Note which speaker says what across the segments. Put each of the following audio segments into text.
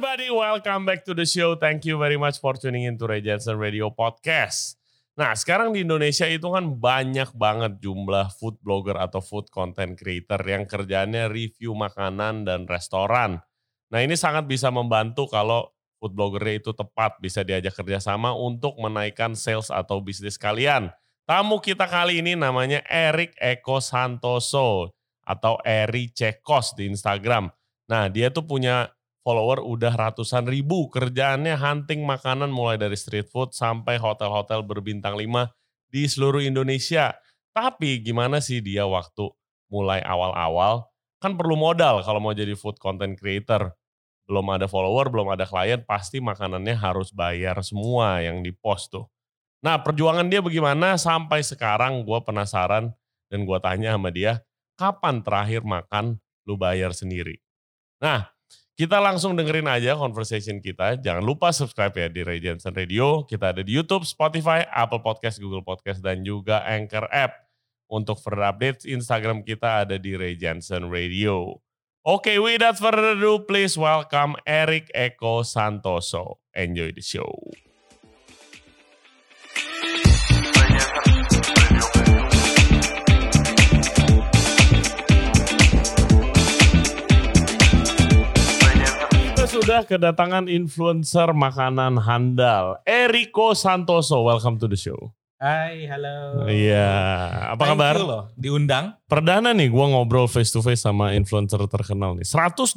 Speaker 1: everybody, welcome back to the show. Thank you very much for tuning in to Ray Jensen Radio Podcast. Nah, sekarang di Indonesia itu kan banyak banget jumlah food blogger atau food content creator yang kerjanya review makanan dan restoran. Nah, ini sangat bisa membantu kalau food bloggernya itu tepat bisa diajak kerjasama untuk menaikkan sales atau bisnis kalian. Tamu kita kali ini namanya Erik Eko Santoso atau Eri Cekos di Instagram. Nah, dia tuh punya follower udah ratusan ribu. Kerjaannya hunting makanan mulai dari street food sampai hotel-hotel berbintang 5 di seluruh Indonesia. Tapi gimana sih dia waktu mulai awal-awal? Kan perlu modal kalau mau jadi food content creator. Belum ada follower, belum ada klien, pasti makanannya harus bayar semua yang di post tuh. Nah perjuangan dia bagaimana sampai sekarang gue penasaran dan gue tanya sama dia, kapan terakhir makan lu bayar sendiri? Nah kita langsung dengerin aja conversation kita. Jangan lupa subscribe ya di Ray Jensen Radio. Kita ada di YouTube, Spotify, Apple Podcast, Google Podcast, dan juga Anchor App. Untuk further updates, Instagram kita ada di Ray Jensen Radio. Oke, okay, without further ado, please welcome Eric Eko Santoso. Enjoy the show. Sudah kedatangan influencer makanan handal, Eriko Santoso. Welcome to the show.
Speaker 2: Hai, halo.
Speaker 1: Iya, apa Thank kabar?
Speaker 2: You loh, diundang.
Speaker 1: Perdana nih gue ngobrol face to face sama influencer terkenal nih. 121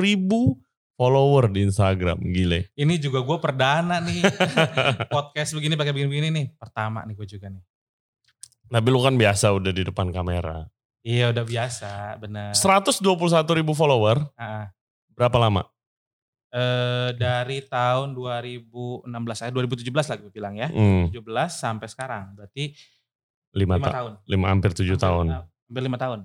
Speaker 1: ribu follower di Instagram, gile.
Speaker 2: Ini juga gue perdana nih. Podcast begini pakai begini-begini nih. Pertama nih gue juga nih.
Speaker 1: Tapi lu kan biasa udah di depan kamera.
Speaker 2: Iya udah biasa, bener.
Speaker 1: 121 ribu follower. Uh. Berapa lama?
Speaker 2: Eh, dari tahun 2016 saya 2017 lagi gue bilang ya. Hmm. 17 sampai sekarang. Berarti
Speaker 1: 5, 5 ta tahun. 5 hampir 7 hampir, tahun.
Speaker 2: Hampir 5 tahun.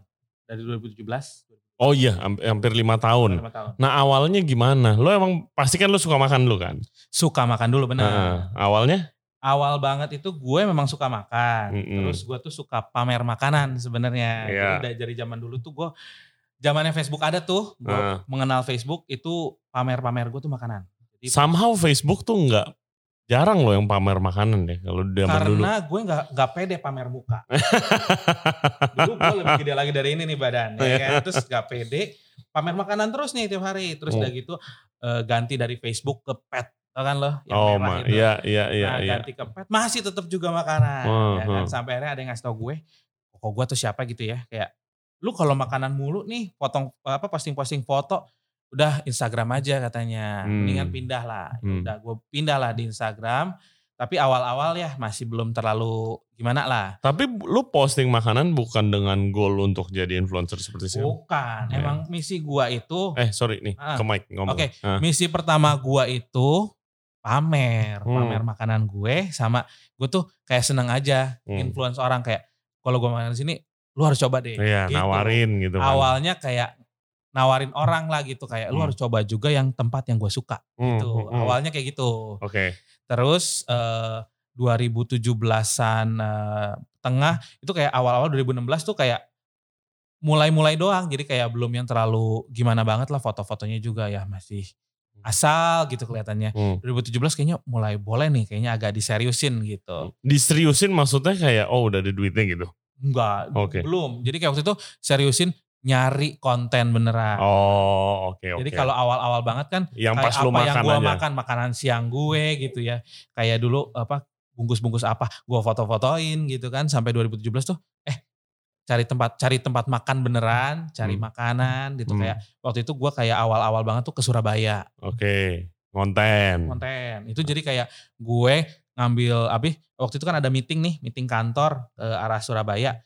Speaker 2: Dari 2017.
Speaker 1: Oh iya, hampir 5 tahun. 5 tahun. Nah, awalnya gimana? Lo emang pasti kan lo suka makan dulu kan?
Speaker 2: Suka makan dulu benar. Nah,
Speaker 1: awalnya?
Speaker 2: Awal banget itu gue memang suka makan. Mm -hmm. Terus gue tuh suka pamer makanan sebenarnya. Yeah. Jadi dari zaman dulu tuh gue zamannya Facebook ada tuh, gue uh. mengenal Facebook itu pamer-pamer gue tuh makanan.
Speaker 1: Jadi, Somehow Facebook tuh nggak jarang loh yang pamer makanan deh kalau zaman
Speaker 2: karena dulu. Karena gue nggak nggak pede pamer muka. dulu gue lebih gede lagi dari ini nih badan, ya kan? terus nggak pede pamer makanan terus nih tiap hari, terus oh. udah gitu uh, ganti dari Facebook ke pet Tau kan lo
Speaker 1: yang oh, merah itu. Iya, iya, iya.
Speaker 2: Nah,
Speaker 1: iya.
Speaker 2: ganti ke pet masih tetap juga makanan. Uh, ya kan? Uh. Sampai akhirnya ada yang ngasih tau gue, kok gue tuh siapa gitu ya. Kayak lu kalau makanan mulu nih potong apa posting-posting foto udah Instagram aja katanya hmm. mendingan pindah lah ya hmm. udah gue pindah lah di Instagram tapi awal-awal ya masih belum terlalu gimana lah.
Speaker 1: Tapi lu posting makanan bukan dengan goal untuk jadi influencer seperti
Speaker 2: itu? Bukan, ya. emang misi gua itu.
Speaker 1: Eh sorry nih, ah. ke mic ngomong.
Speaker 2: Oke, okay. ah. misi pertama gua itu pamer, hmm. pamer makanan gue sama gue tuh kayak seneng aja hmm. influence orang kayak kalau gue makan di sini lu harus coba deh.
Speaker 1: Iya, gitu. nawarin gitu.
Speaker 2: Awalnya kayak nawarin orang lah gitu kayak hmm. lu harus coba juga yang tempat yang gue suka hmm, gitu. Hmm, hmm. Awalnya kayak gitu.
Speaker 1: Oke. Okay.
Speaker 2: Terus uh, 2017-an uh, tengah itu kayak awal-awal 2016 tuh kayak mulai-mulai doang. Jadi kayak belum yang terlalu gimana banget lah foto-fotonya juga ya masih asal gitu kelihatannya. Hmm. 2017 kayaknya mulai boleh nih, kayaknya agak diseriusin gitu.
Speaker 1: Diseriusin maksudnya kayak oh udah ada duitnya gitu?
Speaker 2: Enggak, okay. belum. Jadi kayak waktu itu seriusin nyari konten beneran.
Speaker 1: Oh, oke okay,
Speaker 2: oke. Jadi kalau awal-awal banget kan
Speaker 1: yang
Speaker 2: pas
Speaker 1: lu makan
Speaker 2: yang gua aja. makan makanan siang gue gitu ya. Kayak dulu apa bungkus-bungkus apa gua foto-fotoin gitu kan sampai 2017 tuh eh cari tempat cari tempat makan beneran, cari hmm. makanan gitu hmm. kayak waktu itu gua kayak awal-awal banget tuh ke Surabaya.
Speaker 1: Oke. Okay. Konten.
Speaker 2: Konten. Itu jadi kayak gue ngambil abis waktu itu kan ada meeting nih, meeting kantor ke arah Surabaya.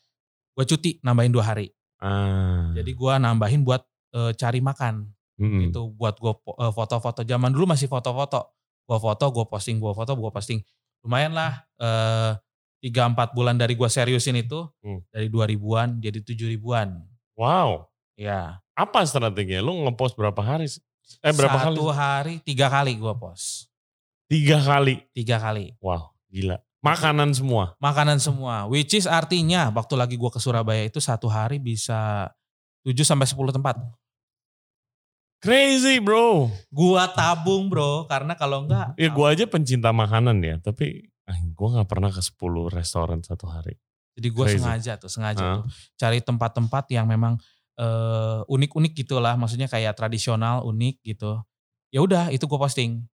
Speaker 2: Gue cuti nambahin dua hari. Ah. Jadi gue nambahin buat e, cari makan. Hmm. Itu buat gue e, foto-foto. Zaman dulu masih foto-foto. Gue foto, gue posting, gue foto, gue posting. Lumayan lah. tiga empat bulan dari gue seriusin itu hmm. dari dua ribuan jadi tujuh ribuan.
Speaker 1: Wow.
Speaker 2: Ya.
Speaker 1: Apa strateginya? Lu ngepost berapa hari?
Speaker 2: Eh berapa Satu kali? Satu hari tiga kali gue post.
Speaker 1: Tiga kali?
Speaker 2: Tiga kali.
Speaker 1: Wow, gila. Makanan semua?
Speaker 2: Makanan semua. Which is artinya waktu lagi gue ke Surabaya itu satu hari bisa 7 sampai 10 tempat.
Speaker 1: Crazy bro.
Speaker 2: Gua tabung bro, karena kalau enggak.
Speaker 1: Ya gua aja pencinta makanan ya, tapi gua nggak pernah ke 10 restoran satu hari.
Speaker 2: Jadi gue sengaja tuh, sengaja uh. tuh cari tempat-tempat yang memang uh, unik-unik gitulah, maksudnya kayak tradisional, unik gitu. Ya udah, itu gue posting.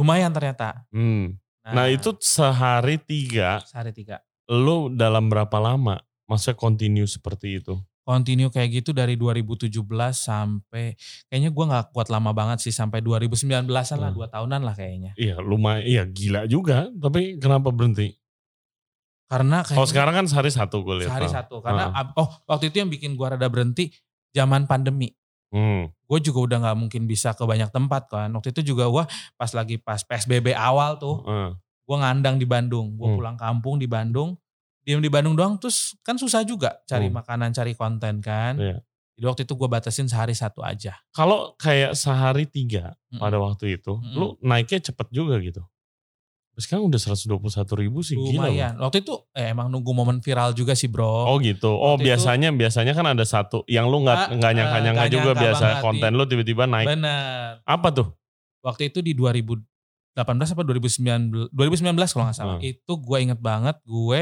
Speaker 2: Lumayan ternyata.
Speaker 1: Hmm. Nah, nah itu sehari tiga.
Speaker 2: Sehari tiga.
Speaker 1: Lu dalam berapa lama? Masa continue seperti itu?
Speaker 2: Continue kayak gitu dari 2017 sampai kayaknya gue nggak kuat lama banget sih sampai 2019an hmm. lah dua tahunan lah kayaknya.
Speaker 1: Iya lumayan, iya gila juga. Tapi kenapa berhenti?
Speaker 2: Karena
Speaker 1: kayak Oh sekarang kan sehari satu gue lihat.
Speaker 2: Sehari satu. Karena uh. oh waktu itu yang bikin gue rada berhenti zaman pandemi. Hmm. Gue juga udah nggak mungkin bisa ke banyak tempat kan. Waktu itu juga gue pas lagi pas PSBB awal tuh. Uh. Gue ngandang di Bandung. Gue hmm. pulang kampung di Bandung. Diam di Bandung doang terus kan susah juga cari hmm. makanan, cari konten kan. Yeah. Jadi waktu itu gue batasin sehari satu aja.
Speaker 1: Kalau kayak sehari tiga hmm. pada waktu itu, hmm. lu naiknya cepet juga gitu. Sekarang udah 121 ribu sih
Speaker 2: Lumayan. gila. Waktu itu eh, emang nunggu momen viral juga sih bro.
Speaker 1: Oh gitu. Oh Waktu biasanya itu, biasanya kan ada satu yang lu nggak nggak nyangka-nyangka uh, juga biasa konten lu tiba-tiba naik.
Speaker 2: Bener.
Speaker 1: Apa tuh?
Speaker 2: Waktu itu di 2018 apa 2019 2019 kalau nggak salah. Hmm. Itu gue inget banget gue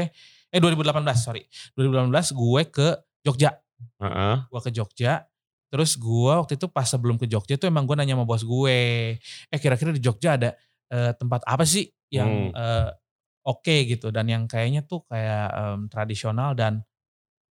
Speaker 2: eh 2018 sorry 2018 gue ke Jogja. Uh -uh. Gue ke Jogja. Terus gue waktu itu pas sebelum ke Jogja tuh emang gue nanya sama bos gue, eh kira-kira di Jogja ada uh, tempat apa sih yang hmm. uh, oke okay gitu dan yang kayaknya tuh kayak um, tradisional dan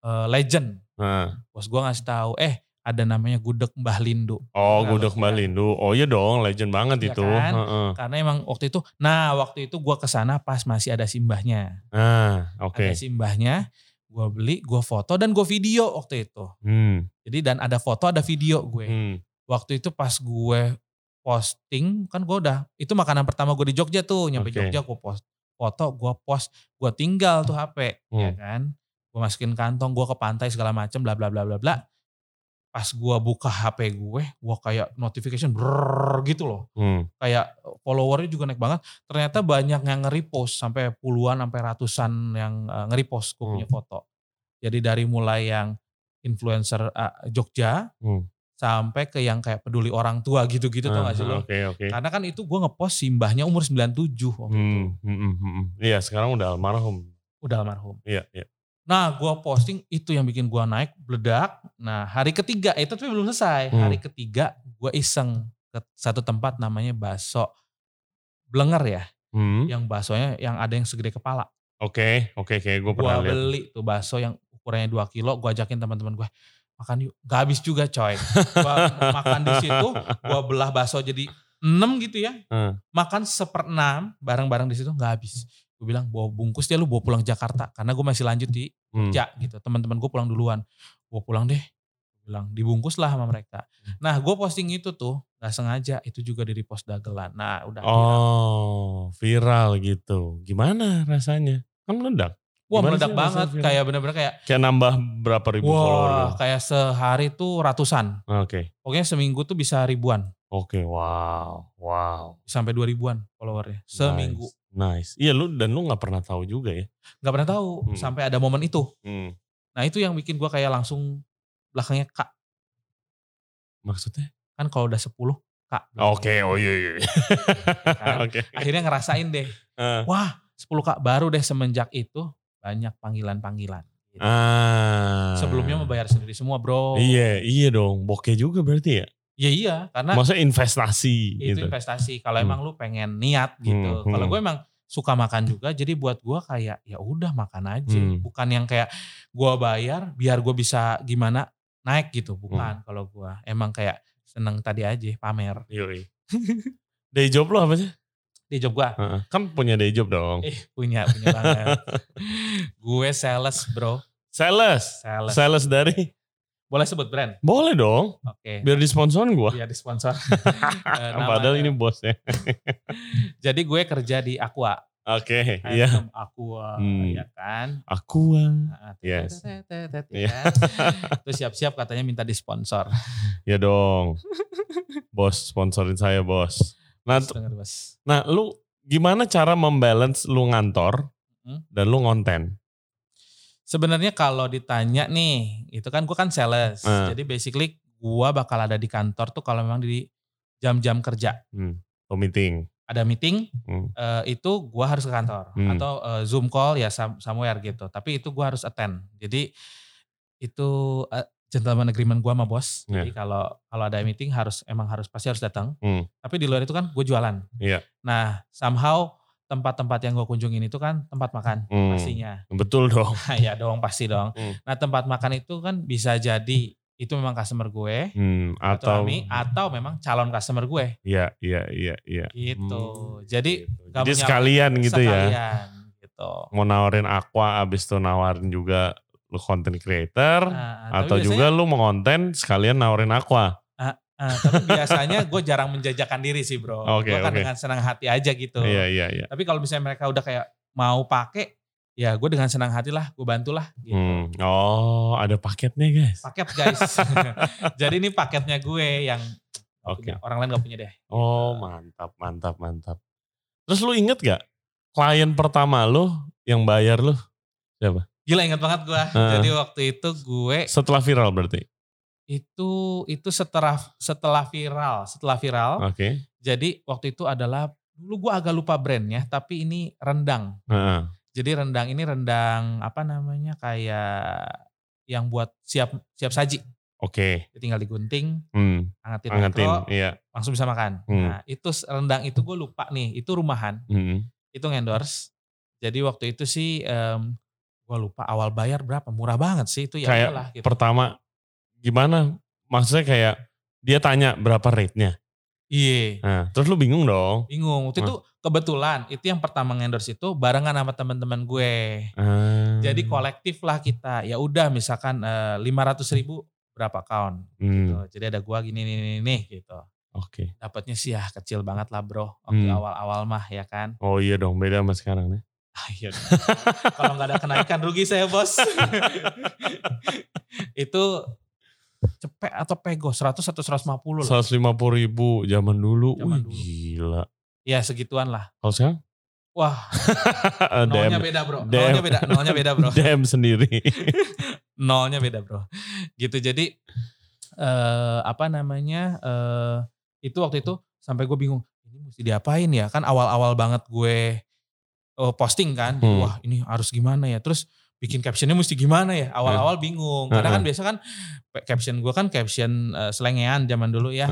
Speaker 2: uh, legend. Hmm. Bos gue ngasih tahu, eh ada namanya gudeg Mbah Lindu.
Speaker 1: Oh, gudeg Mbah Lindu. Oh iya dong, legend banget ya itu. Kan? Uh -uh.
Speaker 2: Karena emang waktu itu, nah waktu itu gue ke sana pas masih ada simbahnya.
Speaker 1: Ah, oke. Okay.
Speaker 2: Ada simbahnya, gue beli, gue foto dan gue video waktu itu. Hmm. Jadi dan ada foto, ada video gue. Hmm. Waktu itu pas gue posting kan gue udah itu makanan pertama gue di Jogja tuh nyampe okay. Jogja gue post foto gue post gue tinggal tuh HP ya hmm. ya kan gue masukin kantong gue ke pantai segala macem bla bla bla bla bla pas gue buka HP gue gue kayak notification brrrr gitu loh hmm. kayak followernya juga naik banget ternyata banyak yang nge-repost sampai puluhan sampai ratusan yang uh, nge-repost gue hmm. punya foto jadi dari mulai yang influencer uh, Jogja hmm sampai ke yang kayak peduli orang tua gitu-gitu uh, tau gak sih lo?
Speaker 1: Okay, okay.
Speaker 2: Karena kan itu gue ngepost simbahnya umur 97 waktu hmm, itu. Hmm,
Speaker 1: hmm, hmm. Iya sekarang udah almarhum.
Speaker 2: Udah almarhum.
Speaker 1: Iya, iya.
Speaker 2: Nah gue posting itu yang bikin gue naik beledak. Nah hari ketiga itu tapi belum selesai. Hmm. Hari ketiga gue iseng ke satu tempat namanya baso blenger ya. Hmm. Yang basonya yang ada yang segede kepala.
Speaker 1: Oke, okay, oke, okay, oke. Gue pernah lihat.
Speaker 2: Gue beli tuh baso yang ukurannya 2 kilo. Gue ajakin teman-teman gue makan yuk. Gak habis juga coy. Gua makan di situ, gua belah bakso jadi enam gitu ya. Hmm. Makan seperenam bareng-bareng di situ gak habis. Gue bilang bawa bungkus dia lu bawa pulang Jakarta karena gue masih lanjut di kerja hmm. gitu. Teman-teman gue pulang duluan. Gue pulang deh. bilang dibungkus lah sama mereka. Hmm. Nah gue posting itu tuh gak sengaja itu juga di repost dagelan. Nah udah.
Speaker 1: Oh viral, viral gitu. Gimana rasanya? Kan meledak.
Speaker 2: Wah Gimana meledak banget kayak bener-bener kayak
Speaker 1: kayak nambah berapa ribu wah, follower
Speaker 2: gitu? kayak sehari tuh ratusan.
Speaker 1: Oke. Okay.
Speaker 2: Pokoknya seminggu tuh bisa ribuan.
Speaker 1: Oke, okay, wow. Wow.
Speaker 2: Sampai dua ribuan followernya seminggu.
Speaker 1: Nice. nice. Iya lu dan lu nggak pernah tahu juga ya?
Speaker 2: Nggak pernah tahu hmm. sampai ada momen itu. Hmm. Nah itu yang bikin gua kayak langsung belakangnya kak.
Speaker 1: Maksudnya?
Speaker 2: Kan kalau udah sepuluh kak.
Speaker 1: Oke, okay. oh iya iya.
Speaker 2: kan? Oke. Okay. Akhirnya ngerasain deh. Uh. Wah, 10 kak baru deh semenjak itu banyak panggilan-panggilan. Gitu. Ah. Sebelumnya membayar sendiri semua bro.
Speaker 1: Iya, iya dong. Bokeh juga berarti ya?
Speaker 2: Iya iya, karena
Speaker 1: maksudnya investasi
Speaker 2: itu gitu. investasi. Kalau hmm. emang lu pengen niat gitu. Hmm, Kalau hmm. gue emang suka makan juga, jadi buat gue kayak ya udah makan aja. Hmm. Bukan yang kayak gue bayar biar gue bisa gimana naik gitu. Bukan hmm. kalau gue emang kayak seneng tadi aja pamer.
Speaker 1: Yoi. Day job lo apa sih?
Speaker 2: Day job gua.
Speaker 1: Uh, kan punya day job dong.
Speaker 2: Eh, punya, punya banget. gue sales, bro.
Speaker 1: Sales? Sales. Sales dari?
Speaker 2: Boleh sebut brand?
Speaker 1: Boleh dong.
Speaker 2: Oke. Okay.
Speaker 1: Biar disponsorin gue.
Speaker 2: Biar disponsor.
Speaker 1: uh, Padahal ini bosnya.
Speaker 2: Jadi gue kerja di Aqua.
Speaker 1: Oke, okay, iya.
Speaker 2: Aqua, hmm. ya kan?
Speaker 1: Aqua. Nah, yes.
Speaker 2: Ya. Terus siap-siap katanya minta disponsor.
Speaker 1: ya dong. Bos sponsorin saya, bos. Nah, nah lu gimana cara membalance lu ngantor hmm? dan lu ngonten?
Speaker 2: Sebenarnya kalau ditanya nih, itu kan gue kan sales. Uh. Jadi basically gue bakal ada di kantor tuh kalau memang di jam-jam kerja.
Speaker 1: Hmm. Oh meeting.
Speaker 2: Ada meeting,
Speaker 1: Hmm.
Speaker 2: eh, itu gue harus ke kantor
Speaker 1: Hmm.
Speaker 2: atau eh, zoom call ya some- somewhere gitu. Tapi itu gue harus attend. Jadi itu eh, gentleman agreement gue sama bos.
Speaker 1: Iya.
Speaker 2: Jadi kalau kalau ada meeting harus emang harus pasti harus datang.
Speaker 1: Hmm.
Speaker 2: Tapi di luar itu kan gue jualan.
Speaker 1: Iya.
Speaker 2: Nah somehow tempat-tempat yang gue kunjungin itu kan tempat makan
Speaker 1: Hmm.
Speaker 2: pastinya.
Speaker 1: Betul dong.
Speaker 2: ya dong pasti dong.
Speaker 1: Hmm.
Speaker 2: Nah tempat makan itu kan bisa jadi itu memang customer gue
Speaker 1: Hmm.
Speaker 2: atau
Speaker 1: Atau
Speaker 2: atau memang calon customer gue
Speaker 1: Iya, iya, iya, iya.
Speaker 2: gitu.
Speaker 1: Hmm,
Speaker 2: Jadi
Speaker 1: gitu. Jadi sekalian gitu ya.
Speaker 2: sekalian gitu.
Speaker 1: Mau nawarin aqua abis itu nawarin juga lu content creator
Speaker 2: Nah,
Speaker 1: atau
Speaker 2: tapi
Speaker 1: juga
Speaker 2: biasanya-
Speaker 1: lu mau konten sekalian nawarin aqua.
Speaker 2: Ah, tapi biasanya gue jarang menjajakan diri sih bro.
Speaker 1: Oke,
Speaker 2: gue kan
Speaker 1: oke.
Speaker 2: dengan senang hati aja gitu.
Speaker 1: Iya, iya, iya.
Speaker 2: Tapi kalau misalnya mereka udah kayak mau pakai, ya gue dengan senang hati lah, gue bantulah. Gitu.
Speaker 1: Hmm. Oh, ada paketnya guys.
Speaker 2: Paket guys. Jadi ini paketnya gue yang
Speaker 1: Oke.
Speaker 2: punya. orang lain gak punya deh.
Speaker 1: Oh, mantap, mantap, mantap. Terus lu inget gak klien pertama lu yang bayar lu
Speaker 2: Gila inget banget gue.
Speaker 1: Ah.
Speaker 2: Jadi waktu itu gue
Speaker 1: setelah viral berarti?
Speaker 2: Itu itu setelah setelah viral, setelah viral.
Speaker 1: Oke.
Speaker 2: Jadi waktu itu adalah dulu gue agak lupa brandnya, tapi ini rendang.
Speaker 1: Heeh.
Speaker 2: Jadi rendang ini rendang apa namanya kayak yang buat siap siap saji.
Speaker 1: Oke.
Speaker 2: Jadi tinggal digunting,
Speaker 1: Hmm.
Speaker 2: angetin,
Speaker 1: Angetin,
Speaker 2: mikro,
Speaker 1: iya.
Speaker 2: langsung bisa makan.
Speaker 1: Hmm.
Speaker 2: Nah itu rendang itu gue lupa nih, itu rumahan,
Speaker 1: Hmm.
Speaker 2: itu endorse. Jadi waktu itu sih gue lupa awal bayar berapa, murah banget sih itu ya
Speaker 1: Kayak
Speaker 2: udahlah gitu.
Speaker 1: Pertama gimana? Maksudnya kayak dia tanya berapa rate-nya.
Speaker 2: Iya.
Speaker 1: Nah, terus lu bingung dong.
Speaker 2: Bingung. Waktu itu kebetulan itu yang pertama endorse itu barengan sama teman-teman gue.
Speaker 1: Ah.
Speaker 2: Jadi kolektif lah kita. Ya udah misalkan lima ratus ribu berapa count.
Speaker 1: Hmm.
Speaker 2: Gitu. Jadi ada gua gini nih nih gitu.
Speaker 1: Oke.
Speaker 2: Dapatnya sih ya kecil banget lah bro. Waktu
Speaker 1: Hmm.
Speaker 2: awal-awal mah ya kan.
Speaker 1: Oh iya dong, beda sama sekarang nih.
Speaker 2: Ah, iya. Kalau nggak ada kenaikan rugi saya bos. itu cepet atau pego 100 atau 150 lah.
Speaker 1: 150 ribu zaman dulu.
Speaker 2: Zaman
Speaker 1: Wih,
Speaker 2: dulu.
Speaker 1: gila.
Speaker 2: Ya segituan lah.
Speaker 1: Kalau sekarang?
Speaker 2: Wah nolnya beda bro. Nolnya beda. Nolnya beda bro.
Speaker 1: DM sendiri.
Speaker 2: nolnya beda bro gitu jadi eh apa namanya eh itu waktu itu sampai gue bingung ini mesti diapain ya kan awal-awal banget gue eh, posting kan
Speaker 1: Hmm.
Speaker 2: wah ini harus gimana ya terus bikin captionnya mesti gimana ya? Awal-awal bingung. Karena kan biasa kan caption gue kan caption eh, selengean zaman dulu ya.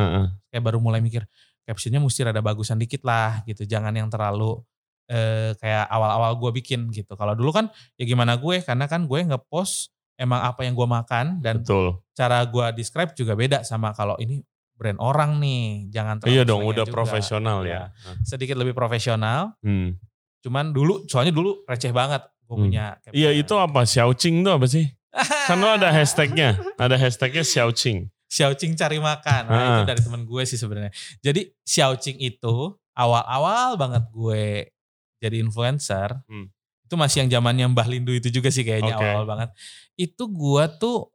Speaker 2: Kayak baru mulai mikir captionnya mesti rada bagusan dikit lah gitu. Jangan yang terlalu eh, kayak awal-awal gue bikin gitu. Kalau dulu kan ya gimana gue? Karena kan gue ngepost emang apa yang gue makan dan
Speaker 1: Betul.
Speaker 2: cara gue describe juga beda sama kalau ini brand orang nih. Jangan terlalu
Speaker 1: Iya dong, udah
Speaker 2: juga.
Speaker 1: profesional ya.
Speaker 2: Iya. sedikit lebih profesional.
Speaker 1: Hmm.
Speaker 2: Cuman dulu soalnya dulu receh banget gue
Speaker 1: Hmm.
Speaker 2: punya
Speaker 1: Iya itu apa? Xiaoqing itu apa sih? Kan lo ada hashtagnya. Ada hashtagnya Xiaoqing.
Speaker 2: Xiaoqing cari makan. Nah,
Speaker 1: Ah.
Speaker 2: itu dari temen gue sih sebenarnya. Jadi Xiaoqing itu awal-awal banget gue jadi influencer.
Speaker 1: Hmm.
Speaker 2: Itu masih yang zamannya Mbah Lindu itu juga sih kayaknya
Speaker 1: Oke.
Speaker 2: awal banget. Itu gue tuh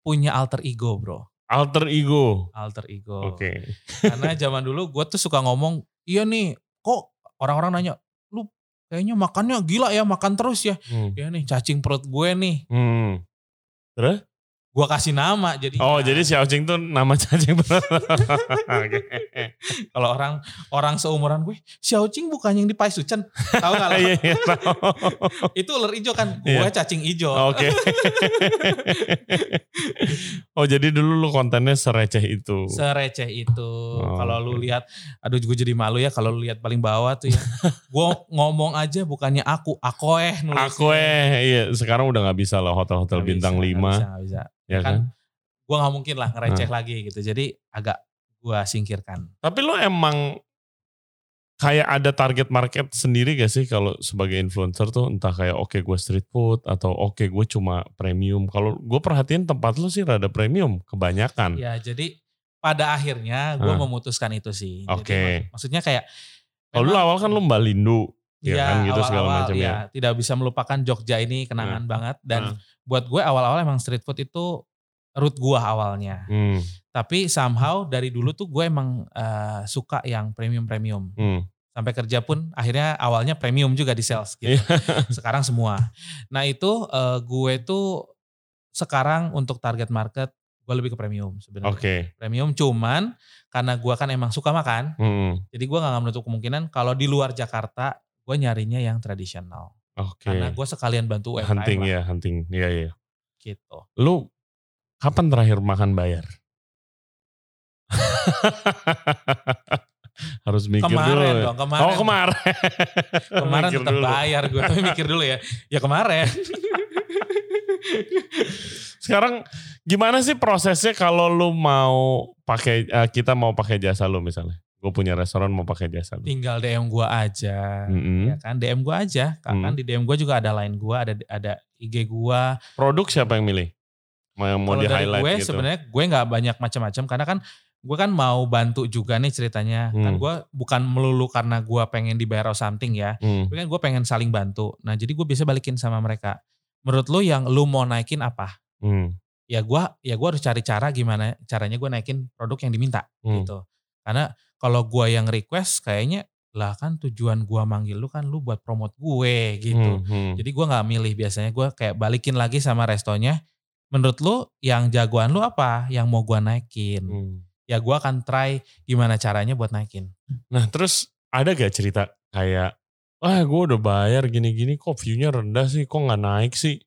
Speaker 2: punya alter ego bro.
Speaker 1: Alter ego.
Speaker 2: Alter ego.
Speaker 1: Oke.
Speaker 2: Karena zaman dulu gue tuh suka ngomong, iya nih kok orang-orang nanya, kayaknya makannya gila ya makan terus ya.
Speaker 1: Hmm.
Speaker 2: Ya nih cacing perut gue nih.
Speaker 1: Hmm. Terus?
Speaker 2: Gue kasih nama jadi.
Speaker 1: Oh jadi Xiaoqing tuh nama cacing. Oke.
Speaker 2: Kalau orang orang seumuran gue, Xiaoqing bukan yang di Paisucen. Tahu gak lah?
Speaker 1: Iya iya tahu.
Speaker 2: itu ular hijau kan, gue
Speaker 1: Iya.
Speaker 2: cacing hijau.
Speaker 1: Oke. oh jadi dulu lu kontennya sereceh itu.
Speaker 2: Sereceh itu.
Speaker 1: Oh,
Speaker 2: kalau lu lihat, aduh gue jadi malu ya kalau lu lihat paling bawah tuh ya. gue ngomong aja bukannya aku, aku eh.
Speaker 1: Aku eh iya sekarang udah nggak bisa lah hotel-hotel
Speaker 2: Nggak
Speaker 1: bintang
Speaker 2: bisa,
Speaker 1: 5
Speaker 2: nggak bisa, nggak bisa.
Speaker 1: Ya
Speaker 2: kan,
Speaker 1: kan.
Speaker 2: gue gak mungkin lah ngereceh lagi gitu. Jadi agak gue singkirkan.
Speaker 1: Tapi lo emang kayak ada target market sendiri gak sih kalau sebagai influencer tuh entah kayak oke gue street food atau oke gue cuma premium. Kalau gue perhatiin tempat lo sih rada premium kebanyakan.
Speaker 2: Ya jadi pada akhirnya gue memutuskan itu sih.
Speaker 1: Oke.
Speaker 2: mak- maksudnya kayak.
Speaker 1: Kalau lu awal kan lo Mbak Lindu, ya,
Speaker 2: Iya,
Speaker 1: kan gitu segala
Speaker 2: awal-awal,
Speaker 1: macam
Speaker 2: ya.
Speaker 1: ya.
Speaker 2: Tidak bisa melupakan Jogja ini kenangan banget dan
Speaker 1: Hmm.
Speaker 2: buat gue awal-awal emang street food itu root gue awalnya.
Speaker 1: Hmm,
Speaker 2: Tapi somehow dari dulu tuh gue emang eh, suka yang premium-premium.
Speaker 1: hmm.
Speaker 2: Sampai kerja pun akhirnya awalnya premium juga di sales gitu.
Speaker 1: Iya.
Speaker 2: Sekarang semua. Nah itu eh, gue tuh sekarang untuk target market gue lebih ke premium sebenarnya.
Speaker 1: Oke. Okay.
Speaker 2: Premium cuman karena gue kan emang suka makan, hmm. jadi gue nggak menutup kemungkinan kalau di luar Jakarta gue nyarinya yang tradisional.
Speaker 1: Oke.
Speaker 2: Okay. Karena gue sekalian bantu
Speaker 1: UMKM Hunting lah. ya, hunting. Iya, iya.
Speaker 2: Gitu.
Speaker 1: Lu kapan terakhir makan bayar? Harus mikir
Speaker 2: kemarin
Speaker 1: dulu.
Speaker 2: Ya. Dong, kemarin.
Speaker 1: Oh kemarin.
Speaker 2: kemarin tetap bayar gue, tapi mikir dulu ya. Ya kemarin.
Speaker 1: Sekarang gimana sih prosesnya kalau lu mau pakai uh, kita mau pakai jasa lu misalnya? Gue punya restoran mau pakai jasa lu.
Speaker 2: Tinggal DM gue aja, mm-hmm. ya kan? DM gue aja, kan mm. di DM gue juga ada line gue, ada ada IG gue.
Speaker 1: Produk siapa yang milih? Yang mau di highlight
Speaker 2: gue,
Speaker 1: gitu?
Speaker 2: Sebenarnya gue nggak banyak macam-macam karena kan gue kan mau bantu juga nih ceritanya. Kan hmm. Kan gue bukan melulu karena gue pengen dibayar something ya. Hmm. Tapi kan gue pengen saling bantu. Nah jadi gue bisa balikin sama mereka. Menurut lu yang lu mau naikin apa? Hmm. Ya gue ya gua harus cari cara gimana caranya gue naikin produk yang diminta hmm. gitu. Karena kalau gue yang request kayaknya lah kan tujuan gue manggil lu kan lu buat promote gue gitu. Hmm, hmm. Jadi gue nggak milih biasanya gue kayak balikin lagi sama restonya. Menurut lu yang jagoan lu apa? Yang mau gue naikin? Hmm. Ya gue akan try gimana caranya buat naikin.
Speaker 1: Nah terus ada gak cerita kayak ah gue udah bayar gini-gini kok view-nya rendah sih, kok nggak naik sih,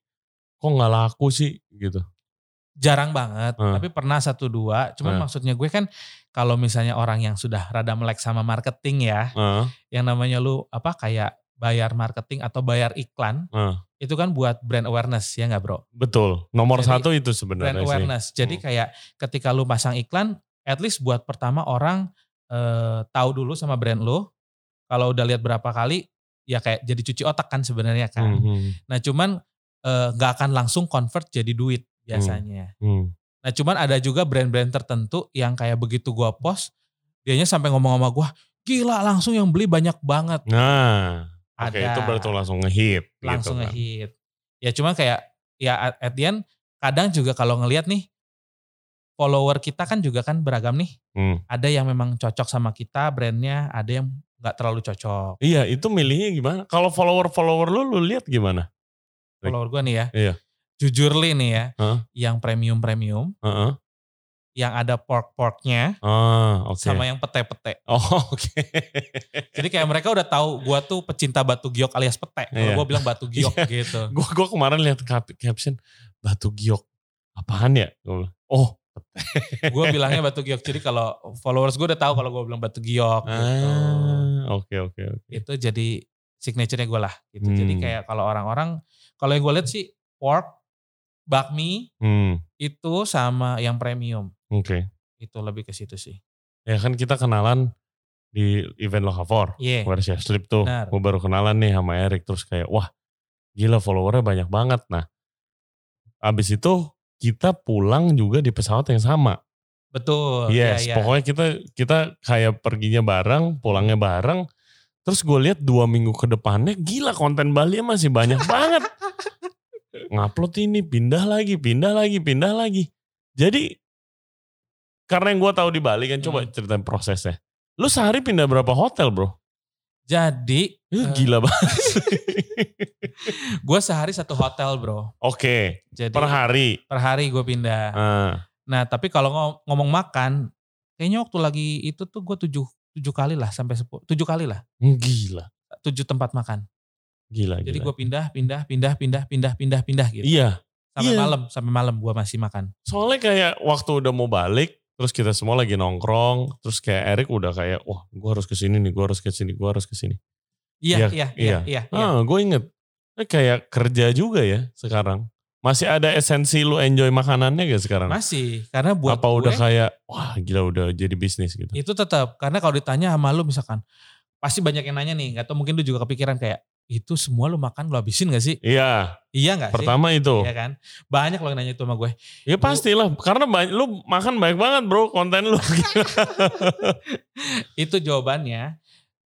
Speaker 1: kok nggak laku sih gitu.
Speaker 2: Jarang banget, hmm. tapi pernah satu dua. Cuman hmm. maksudnya gue kan kalau misalnya orang yang sudah rada melek sama marketing ya, hmm. yang namanya lu apa kayak bayar marketing atau bayar iklan, hmm. itu kan buat brand awareness ya nggak bro?
Speaker 1: Betul, nomor Jadi, satu itu sebenarnya
Speaker 2: brand awareness. Sih. Jadi hmm. kayak ketika lu pasang iklan, at least buat pertama orang eh, tahu dulu sama brand lu. Kalau udah lihat berapa kali, ya kayak jadi cuci otak kan sebenarnya kan. Mm -hmm. Nah cuman eh, nggak uh, akan langsung convert jadi duit biasanya. Mm -hmm. Nah cuman ada juga brand-brand tertentu yang kayak begitu gua post, dianya sampai ngomong sama gua, gila langsung yang beli banyak banget.
Speaker 1: Nah, oke okay, itu berarti langsung ngehit.
Speaker 2: Gitu langsung gitu kan. ngehit. Ya cuman kayak ya at the end kadang juga kalau ngelihat nih follower kita kan juga kan beragam nih. Hmm. Ada yang memang cocok sama kita brandnya, ada yang nggak terlalu cocok.
Speaker 1: Iya, itu milihnya gimana? Kalau follower-follower lu, lu lihat gimana?
Speaker 2: Follower gue nih ya.
Speaker 1: Iya.
Speaker 2: Jujur li nih ya, huh? yang premium-premium, uh -uh. yang ada pork-porknya,
Speaker 1: uh, okay.
Speaker 2: sama yang pete-pete.
Speaker 1: Oh, oke. Okay.
Speaker 2: Jadi kayak mereka udah tahu gue tuh pecinta batu giok alias pete. Kalau iya. gue bilang batu giok iya. gitu.
Speaker 1: Gue gua kemarin lihat caption batu giok. Apaan ya? Oh,
Speaker 2: gue bilangnya batu giok. Jadi kalau followers gue udah tahu kalau gue bilang batu giok.
Speaker 1: Gitu. Ah, oke oke oke.
Speaker 2: Itu jadi signaturenya gue lah. Gitu. Hmm. Jadi kayak kalau orang-orang, kalau yang gue lihat sih pork, bakmi, hmm. itu sama yang premium.
Speaker 1: Oke. Okay.
Speaker 2: Itu lebih ke situ sih.
Speaker 1: Ya kan kita kenalan di event Lokavor.
Speaker 2: Iya.
Speaker 1: Yeah. Where's Slip tuh. Gue baru kenalan nih sama Erik. Terus kayak wah gila followernya banyak banget. Nah abis itu kita pulang juga di pesawat yang sama.
Speaker 2: Betul.
Speaker 1: Yes, ya, ya. pokoknya kita kita kayak perginya bareng, pulangnya bareng. Terus gue lihat dua minggu ke depannya, gila konten Bali masih banyak banget. Ngupload ini, pindah lagi, pindah lagi, pindah lagi. Jadi karena yang gue tahu di Bali kan, hmm. coba ceritain prosesnya. Lu sehari pindah berapa hotel bro?
Speaker 2: Jadi
Speaker 1: uh, gila banget.
Speaker 2: gue sehari satu hotel bro.
Speaker 1: Oke. Okay. per hari.
Speaker 2: Per hari gue pindah. Uh. Nah tapi kalau ngomong makan, kayaknya waktu lagi itu tuh gue tujuh tujuh kali lah sampai sepuluh tujuh kali lah.
Speaker 1: Hmm, gila.
Speaker 2: Tujuh tempat makan.
Speaker 1: Gila.
Speaker 2: Jadi gue pindah, pindah, pindah, pindah, pindah, pindah, pindah gitu.
Speaker 1: Iya.
Speaker 2: Sampai
Speaker 1: iya.
Speaker 2: malam, sampai malam gue masih makan.
Speaker 1: Soalnya kayak waktu udah mau balik, terus kita semua lagi nongkrong terus kayak Erik udah kayak wah gue harus ke sini nih gue harus ke sini gue harus ke sini
Speaker 2: iya iya iya iya, iya.
Speaker 1: ah gue inget eh, kayak kerja juga ya sekarang masih ada esensi lu enjoy makanannya gak sekarang
Speaker 2: masih karena buat
Speaker 1: apa gue, udah kayak wah gila udah jadi bisnis gitu
Speaker 2: itu tetap karena kalau ditanya sama lu misalkan pasti banyak yang nanya nih atau mungkin lu juga kepikiran kayak itu semua lu makan lu habisin gak sih?
Speaker 1: Iya.
Speaker 2: Iya gak
Speaker 1: sih? Pertama itu.
Speaker 2: Iya kan? Banyak lo yang nanya itu sama gue.
Speaker 1: Ya pastilah, karena banyak, lu makan banyak banget bro konten lu.
Speaker 2: itu jawabannya.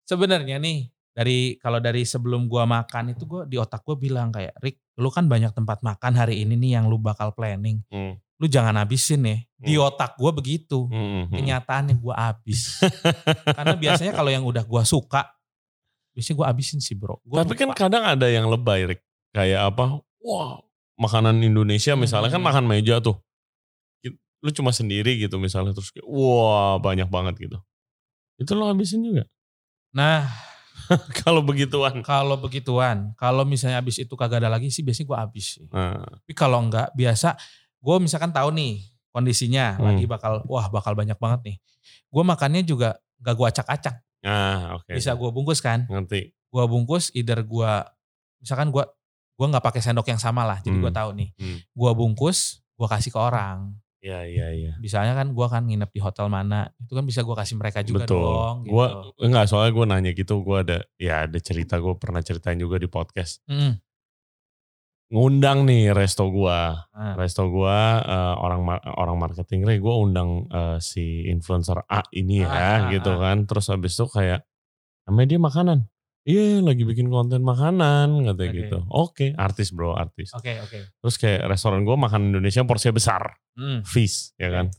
Speaker 2: Sebenarnya nih, dari kalau dari sebelum gua makan itu gua di otak gua bilang kayak, Rick, lu kan banyak tempat makan hari ini nih yang lu bakal planning. Hmm. Lu jangan habisin nih. Di hmm. otak gua begitu. Hmm. hmm, hmm. Kenyataannya gua habis. Karena biasanya kalau yang udah gua suka, biasanya gue abisin sih bro.
Speaker 1: Gua Tapi kan lupa. kan kadang ada yang lebay Rick. Kayak apa, wah makanan Indonesia misalnya hmm. kan makan meja tuh. lu cuma sendiri gitu misalnya terus kayak wah banyak banget gitu. Itu lo habisin juga.
Speaker 2: Nah,
Speaker 1: kalau begituan.
Speaker 2: Kalau begituan, kalau misalnya habis itu kagak ada lagi sih biasanya gue habis sih.
Speaker 1: Nah.
Speaker 2: Tapi kalau enggak biasa gue misalkan tahu nih kondisinya
Speaker 1: Hmm.
Speaker 2: lagi bakal wah bakal banyak banget nih. Gue makannya juga gak gue acak-acak.
Speaker 1: Nah, oke.
Speaker 2: Bisa gue bungkus kan.
Speaker 1: Ngerti.
Speaker 2: Gue bungkus either gue misalkan gue gue nggak pakai sendok yang sama lah. Jadi gue
Speaker 1: Hmm.
Speaker 2: tahu nih.
Speaker 1: Hmm.
Speaker 2: Gue bungkus, gue kasih ke orang.
Speaker 1: Iya, iya, iya.
Speaker 2: Misalnya kan gue kan nginep di hotel mana, itu kan bisa gue kasih mereka juga
Speaker 1: Betul.
Speaker 2: dong. Gitu.
Speaker 1: Gua enggak soalnya gue nanya gitu, gue ada ya ada cerita gue pernah ceritain juga di podcast.
Speaker 2: Mm.
Speaker 1: Ngundang nih resto gua.
Speaker 2: Nah,
Speaker 1: Resto gua eh, orang orang marketing gue undang eh, si influencer A ini ya
Speaker 2: Ah, ah,
Speaker 1: gitu
Speaker 2: ah.
Speaker 1: kan. Terus habis itu kayak namanya dia makanan. Iya lagi bikin konten makanan katanya
Speaker 2: Oke.
Speaker 1: gitu. Oke artis bro artis.
Speaker 2: Oke oke.
Speaker 1: Terus kayak restoran gue makan Indonesia porsinya besar.
Speaker 2: Mm.
Speaker 1: Feast ya kan.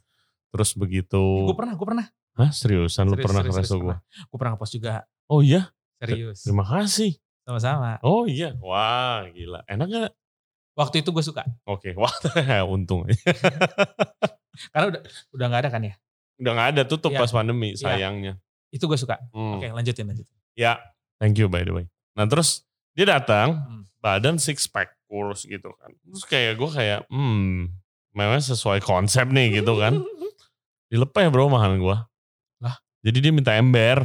Speaker 1: Terus begitu.
Speaker 2: Gue pernah, gue pernah.
Speaker 1: Hah seriusan lu
Speaker 2: Serius,
Speaker 1: pernah
Speaker 2: serius,
Speaker 1: ke resto
Speaker 2: serius,
Speaker 1: gue?
Speaker 2: pernah. Gue pernah nge-post juga.
Speaker 1: Oh iya
Speaker 2: Serius.
Speaker 1: terima kasih.
Speaker 2: Sama-sama.
Speaker 1: Oh iya wah gila enak gak?
Speaker 2: Waktu itu gue suka.
Speaker 1: Oke wah untung
Speaker 2: Karena udah udah gak ada kan ya.
Speaker 1: Udah gak ada tutup
Speaker 2: Iya.
Speaker 1: pas pandemi
Speaker 2: Iya.
Speaker 1: sayangnya.
Speaker 2: Itu gue suka.
Speaker 1: Hmm.
Speaker 2: Oke lanjutin lanjutin.
Speaker 1: Ya, thank you by the way. Nah terus dia datang,
Speaker 2: Hmm.
Speaker 1: badan six pack, kurus gitu kan. Terus kayak gue kayak, hmm, memang sesuai konsep nih gitu kan. Dilepeh bro makanan gue.
Speaker 2: Lah?
Speaker 1: Jadi dia minta ember.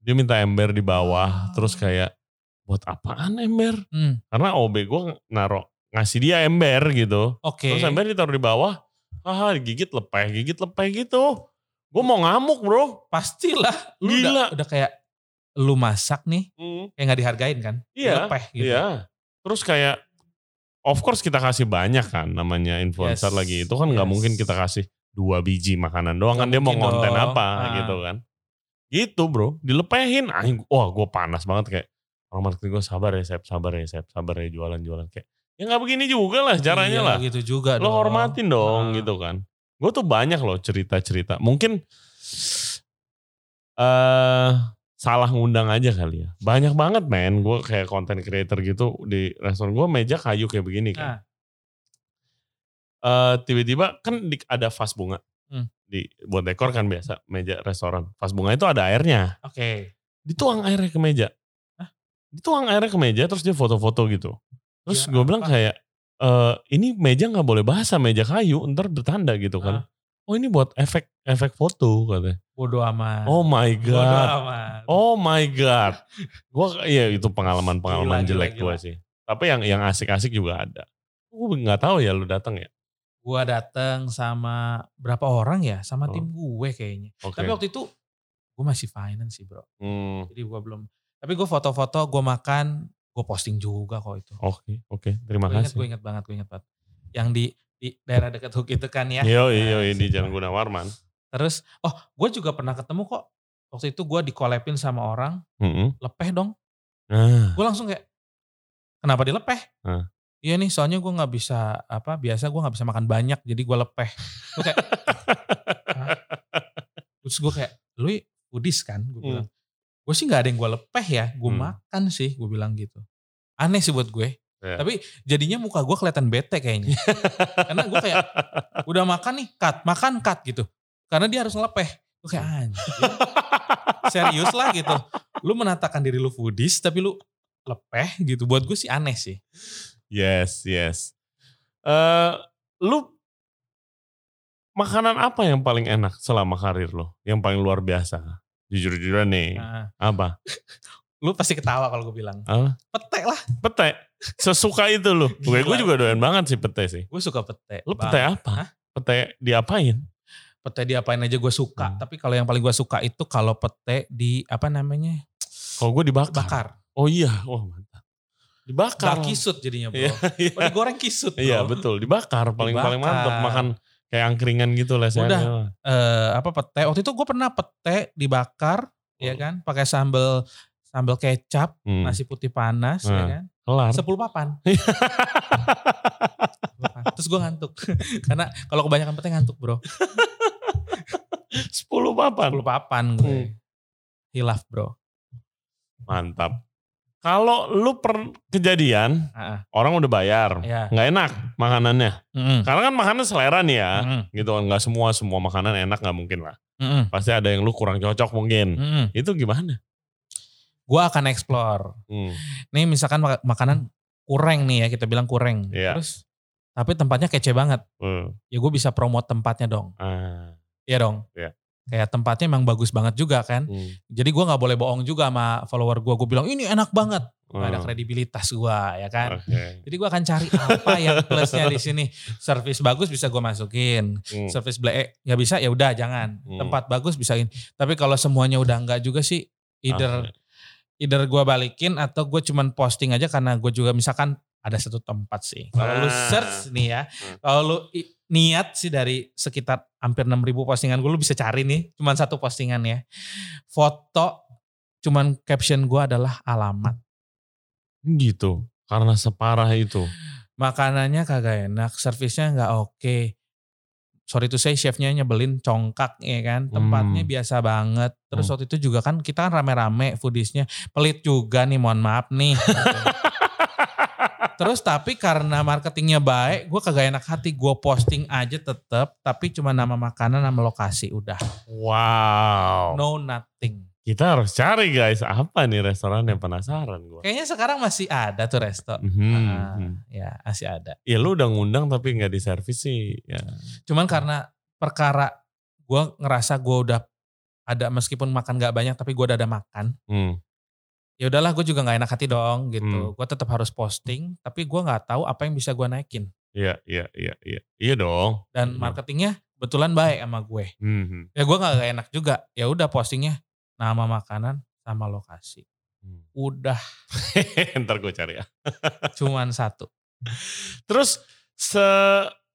Speaker 1: Dia minta ember di bawah.
Speaker 2: Ah.
Speaker 1: Terus kayak, buat apaan ember?
Speaker 2: Hmm.
Speaker 1: Karena OB gue naro ngasih dia ember gitu.
Speaker 2: Oke.
Speaker 1: Terus ember ditaruh di bawah. Haha gigit lepeh, gigit lepeh gitu. Gue mau ngamuk bro.
Speaker 2: Pastilah. Lu
Speaker 1: Gila.
Speaker 2: Udah, udah kayak lu masak nih
Speaker 1: Hmm.
Speaker 2: kayak gak dihargain kan.
Speaker 1: Iya,
Speaker 2: Lepeh gitu.
Speaker 1: Iya. Terus kayak of course kita kasih banyak kan namanya influencer
Speaker 2: Yes,
Speaker 1: lagi. Itu kan
Speaker 2: yes.
Speaker 1: mungkin kita kasih dua biji makanan doang
Speaker 2: Nggak
Speaker 1: kan dia mau konten
Speaker 2: dong.
Speaker 1: apa
Speaker 2: Ah.
Speaker 1: gitu kan. Gitu bro, dilepehin. Wah gue panas banget kayak orang marketing gue sabar ya Sep, sabar ya Sep, sabar ya jualan-jualan kayak ya nggak begini juga lah caranya
Speaker 2: Iya,
Speaker 1: lah.
Speaker 2: gitu juga
Speaker 1: Lo
Speaker 2: dong.
Speaker 1: hormatin dong
Speaker 2: Ah.
Speaker 1: gitu kan. Gue tuh banyak loh cerita-cerita. Mungkin eh salah ngundang aja kali ya. Banyak banget men. Gue kayak content creator gitu di restoran gue meja kayu kayak begini kan.
Speaker 2: Nah,
Speaker 1: Eh tiba-tiba kan di- ada vas bunga.
Speaker 2: Hmm.
Speaker 1: Di buat dekor kan biasa meja restoran. Vas bunga itu ada airnya.
Speaker 2: oke.
Speaker 1: Dituang airnya ke meja. Dituang airnya ke meja terus dia foto-foto gitu. Terus
Speaker 2: Ya
Speaker 1: gue bilang kayak eh ini meja nggak boleh basah meja kayu ntar bertanda gitu kan.
Speaker 2: Ah.
Speaker 1: Oh ini buat efek efek foto katanya.
Speaker 2: Bodoh amat.
Speaker 1: Oh my
Speaker 2: Bodoh
Speaker 1: god.
Speaker 2: amat.
Speaker 1: Oh my god. Gua iya itu pengalaman-pengalaman
Speaker 2: Gila,
Speaker 1: jelek
Speaker 2: gila,
Speaker 1: gua
Speaker 2: gila.
Speaker 1: sih. Tapi yang yang asik-asik juga ada. Gue nggak tahu ya lu datang ya.
Speaker 2: Gua dateng sama berapa orang ya? Sama
Speaker 1: Oh.
Speaker 2: tim gue kayaknya.
Speaker 1: Oke.
Speaker 2: Tapi waktu itu gue masih finance sih bro.
Speaker 1: Hmm,
Speaker 2: Jadi gue belum. Tapi gue foto-foto, gue makan, gue posting juga kok itu.
Speaker 1: Oke, oke. Terima
Speaker 2: Gue inget,
Speaker 1: kasih.
Speaker 2: gue inget banget, gue inget banget. Yang di di daerah dekat Hook itu kan ya.
Speaker 1: Yo, iyo,
Speaker 2: Nah,
Speaker 1: di. Jalan Gunawarman.
Speaker 2: Terus, oh gue juga pernah ketemu kok. Waktu itu gue dikolepin sama orang,
Speaker 1: Mm-mm.
Speaker 2: lepeh dong.
Speaker 1: Nah,
Speaker 2: Gue langsung kayak, kenapa dilepeh?
Speaker 1: Hah.
Speaker 2: Iya nih, soalnya gue nggak bisa apa biasa gue nggak bisa makan banyak, jadi gue lepeh. Gue kayak, Hah? terus gue kayak, lu foodies kan? Gue
Speaker 1: Hmm.
Speaker 2: bilang, gue sih nggak ada yang gue lepeh ya, gue
Speaker 1: Hmm.
Speaker 2: makan sih, gue bilang gitu. Aneh sih buat gue.
Speaker 1: Ya.
Speaker 2: Tapi jadinya muka gue kelihatan bete kayaknya. Karena gue kayak, udah makan nih, cut, makan cut gitu. Karena dia harus ngelepeh. Gue kayak anjir. Serius lah gitu. Lu menatakan diri lu foodies tapi lu lepeh gitu. Buat gue sih aneh sih.
Speaker 1: yes, yes. Eh, lu makanan apa yang paling enak selama karir lo? Yang paling luar biasa? Jujur-jujuran nih.
Speaker 2: Nah,
Speaker 1: Apa?
Speaker 2: lu pasti ketawa kalau gue bilang.
Speaker 1: Apa?
Speaker 2: Pete lah.
Speaker 1: Pete. Sesuka itu lu. Gue gue juga doyan banget sih pete sih.
Speaker 2: Gue suka pete.
Speaker 1: Lu
Speaker 2: Bang.
Speaker 1: pete apa?
Speaker 2: Hah?
Speaker 1: Pete diapain?
Speaker 2: Pete diapain aja gue suka.
Speaker 1: Hmm.
Speaker 2: Tapi kalau yang paling gue suka itu kalau pete di apa namanya?
Speaker 1: Kalau gue dibakar.
Speaker 2: Bakar.
Speaker 1: Oh iya, wah mantap. Dibakar.
Speaker 2: Gak kisut jadinya bro.
Speaker 1: Iya, iya.
Speaker 2: Oh, digoreng kisut bro.
Speaker 1: Iya betul, dibakar paling paling
Speaker 2: Dibakar.
Speaker 1: mantap makan kayak angkringan gitu lah
Speaker 2: Udah. eh apa pete waktu itu gue pernah pete dibakar ya
Speaker 1: Hmm.
Speaker 2: kan pakai sambal sambal kecap
Speaker 1: Hmm,
Speaker 2: nasi putih panas ya
Speaker 1: Hmm.
Speaker 2: kan
Speaker 1: kelar.
Speaker 2: sepuluh papan terus gue ngantuk karena kalau kebanyakan pete ngantuk bro
Speaker 1: 10 papan.
Speaker 2: sepuluh papan gue
Speaker 1: Hmm.
Speaker 2: hilaf bro
Speaker 1: Mantap. Kalau lu per kejadian,
Speaker 2: Heeh.
Speaker 1: orang udah bayar,
Speaker 2: Iya.
Speaker 1: nggak enak makanannya.
Speaker 2: Mm-mm.
Speaker 1: Karena kan makanan selera nih ya,
Speaker 2: Mm-mm.
Speaker 1: gitu kan nggak semua semua makanan enak nggak mungkin lah.
Speaker 2: Mm-mm.
Speaker 1: Pasti ada yang lu kurang cocok mungkin.
Speaker 2: Mm-mm.
Speaker 1: Itu gimana?
Speaker 2: Gue akan explore.
Speaker 1: Hmm.
Speaker 2: Nih misalkan mak- makanan kurang nih ya kita bilang kurang.
Speaker 1: Iya.
Speaker 2: Terus tapi tempatnya kece banget.
Speaker 1: Hmm.
Speaker 2: Ya gue bisa promote tempatnya dong.
Speaker 1: Ah.
Speaker 2: Iya dong.
Speaker 1: Iya.
Speaker 2: Kayak tempatnya emang bagus banget juga kan.
Speaker 1: Hmm.
Speaker 2: Jadi gue nggak boleh bohong juga sama follower gue. Gue bilang ini enak banget. Gak ada
Speaker 1: Hmm.
Speaker 2: kredibilitas gue ya kan.
Speaker 1: Oke.
Speaker 2: Jadi gue akan cari apa yang plusnya di sini. Service bagus bisa gue masukin.
Speaker 1: Hmm.
Speaker 2: Service black nggak bisa ya udah jangan.
Speaker 1: Hmm.
Speaker 2: Tempat bagus bisa ini. Tapi kalau semuanya udah enggak juga sih. Either
Speaker 1: Ah,
Speaker 2: either gue balikin atau gue cuman posting aja karena gue juga misalkan ada satu tempat sih. Kalau lu
Speaker 1: Ah.
Speaker 2: search nih ya,
Speaker 1: Hmm.
Speaker 2: kalau lu niat sih dari sekitar hampir 6000 postingan gue lu bisa cari nih, cuman satu postingan ya. Foto cuman caption gue adalah alamat.
Speaker 1: Gitu. Karena separah itu.
Speaker 2: Makanannya kagak enak, servisnya nggak oke. Sorry to say chefnya nyebelin congkak ya kan. Tempatnya
Speaker 1: Hmm.
Speaker 2: biasa banget. Terus
Speaker 1: Hmm.
Speaker 2: waktu itu juga kan kita kan rame-rame foodiesnya. Pelit juga nih mohon maaf nih. Terus tapi karena marketingnya baik, gue kagak enak hati. Gue posting aja tetep, tapi cuma nama makanan, nama lokasi udah.
Speaker 1: wow.
Speaker 2: No nothing.
Speaker 1: Kita harus cari guys. Apa nih restoran yang penasaran gue.
Speaker 2: Kayaknya sekarang masih ada tuh resto.
Speaker 1: Mhm,
Speaker 2: Ah,
Speaker 1: mhm.
Speaker 2: ya masih ada.
Speaker 1: Ya lu udah ngundang tapi nggak diservis sih. Ya.
Speaker 2: Cuman karena perkara gue ngerasa gue udah ada meskipun makan gak banyak tapi gue udah ada makan.
Speaker 1: Hmm.
Speaker 2: Ya udahlah gue juga nggak enak hati dong gitu.
Speaker 1: Hmm.
Speaker 2: Gue tetap harus posting tapi gue nggak tahu apa yang bisa gue naikin.
Speaker 1: Iya, iya, iya, iya. Iya dong.
Speaker 2: Dan
Speaker 1: Hmm.
Speaker 2: marketingnya kebetulan baik sama gue.
Speaker 1: Mhm.
Speaker 2: Ya gue nggak enak juga. Ya udah postingnya nama makanan sama lokasi.
Speaker 1: Hmm.
Speaker 2: Udah
Speaker 1: Ntar gue cari ya.
Speaker 2: cuman satu.
Speaker 1: Terus se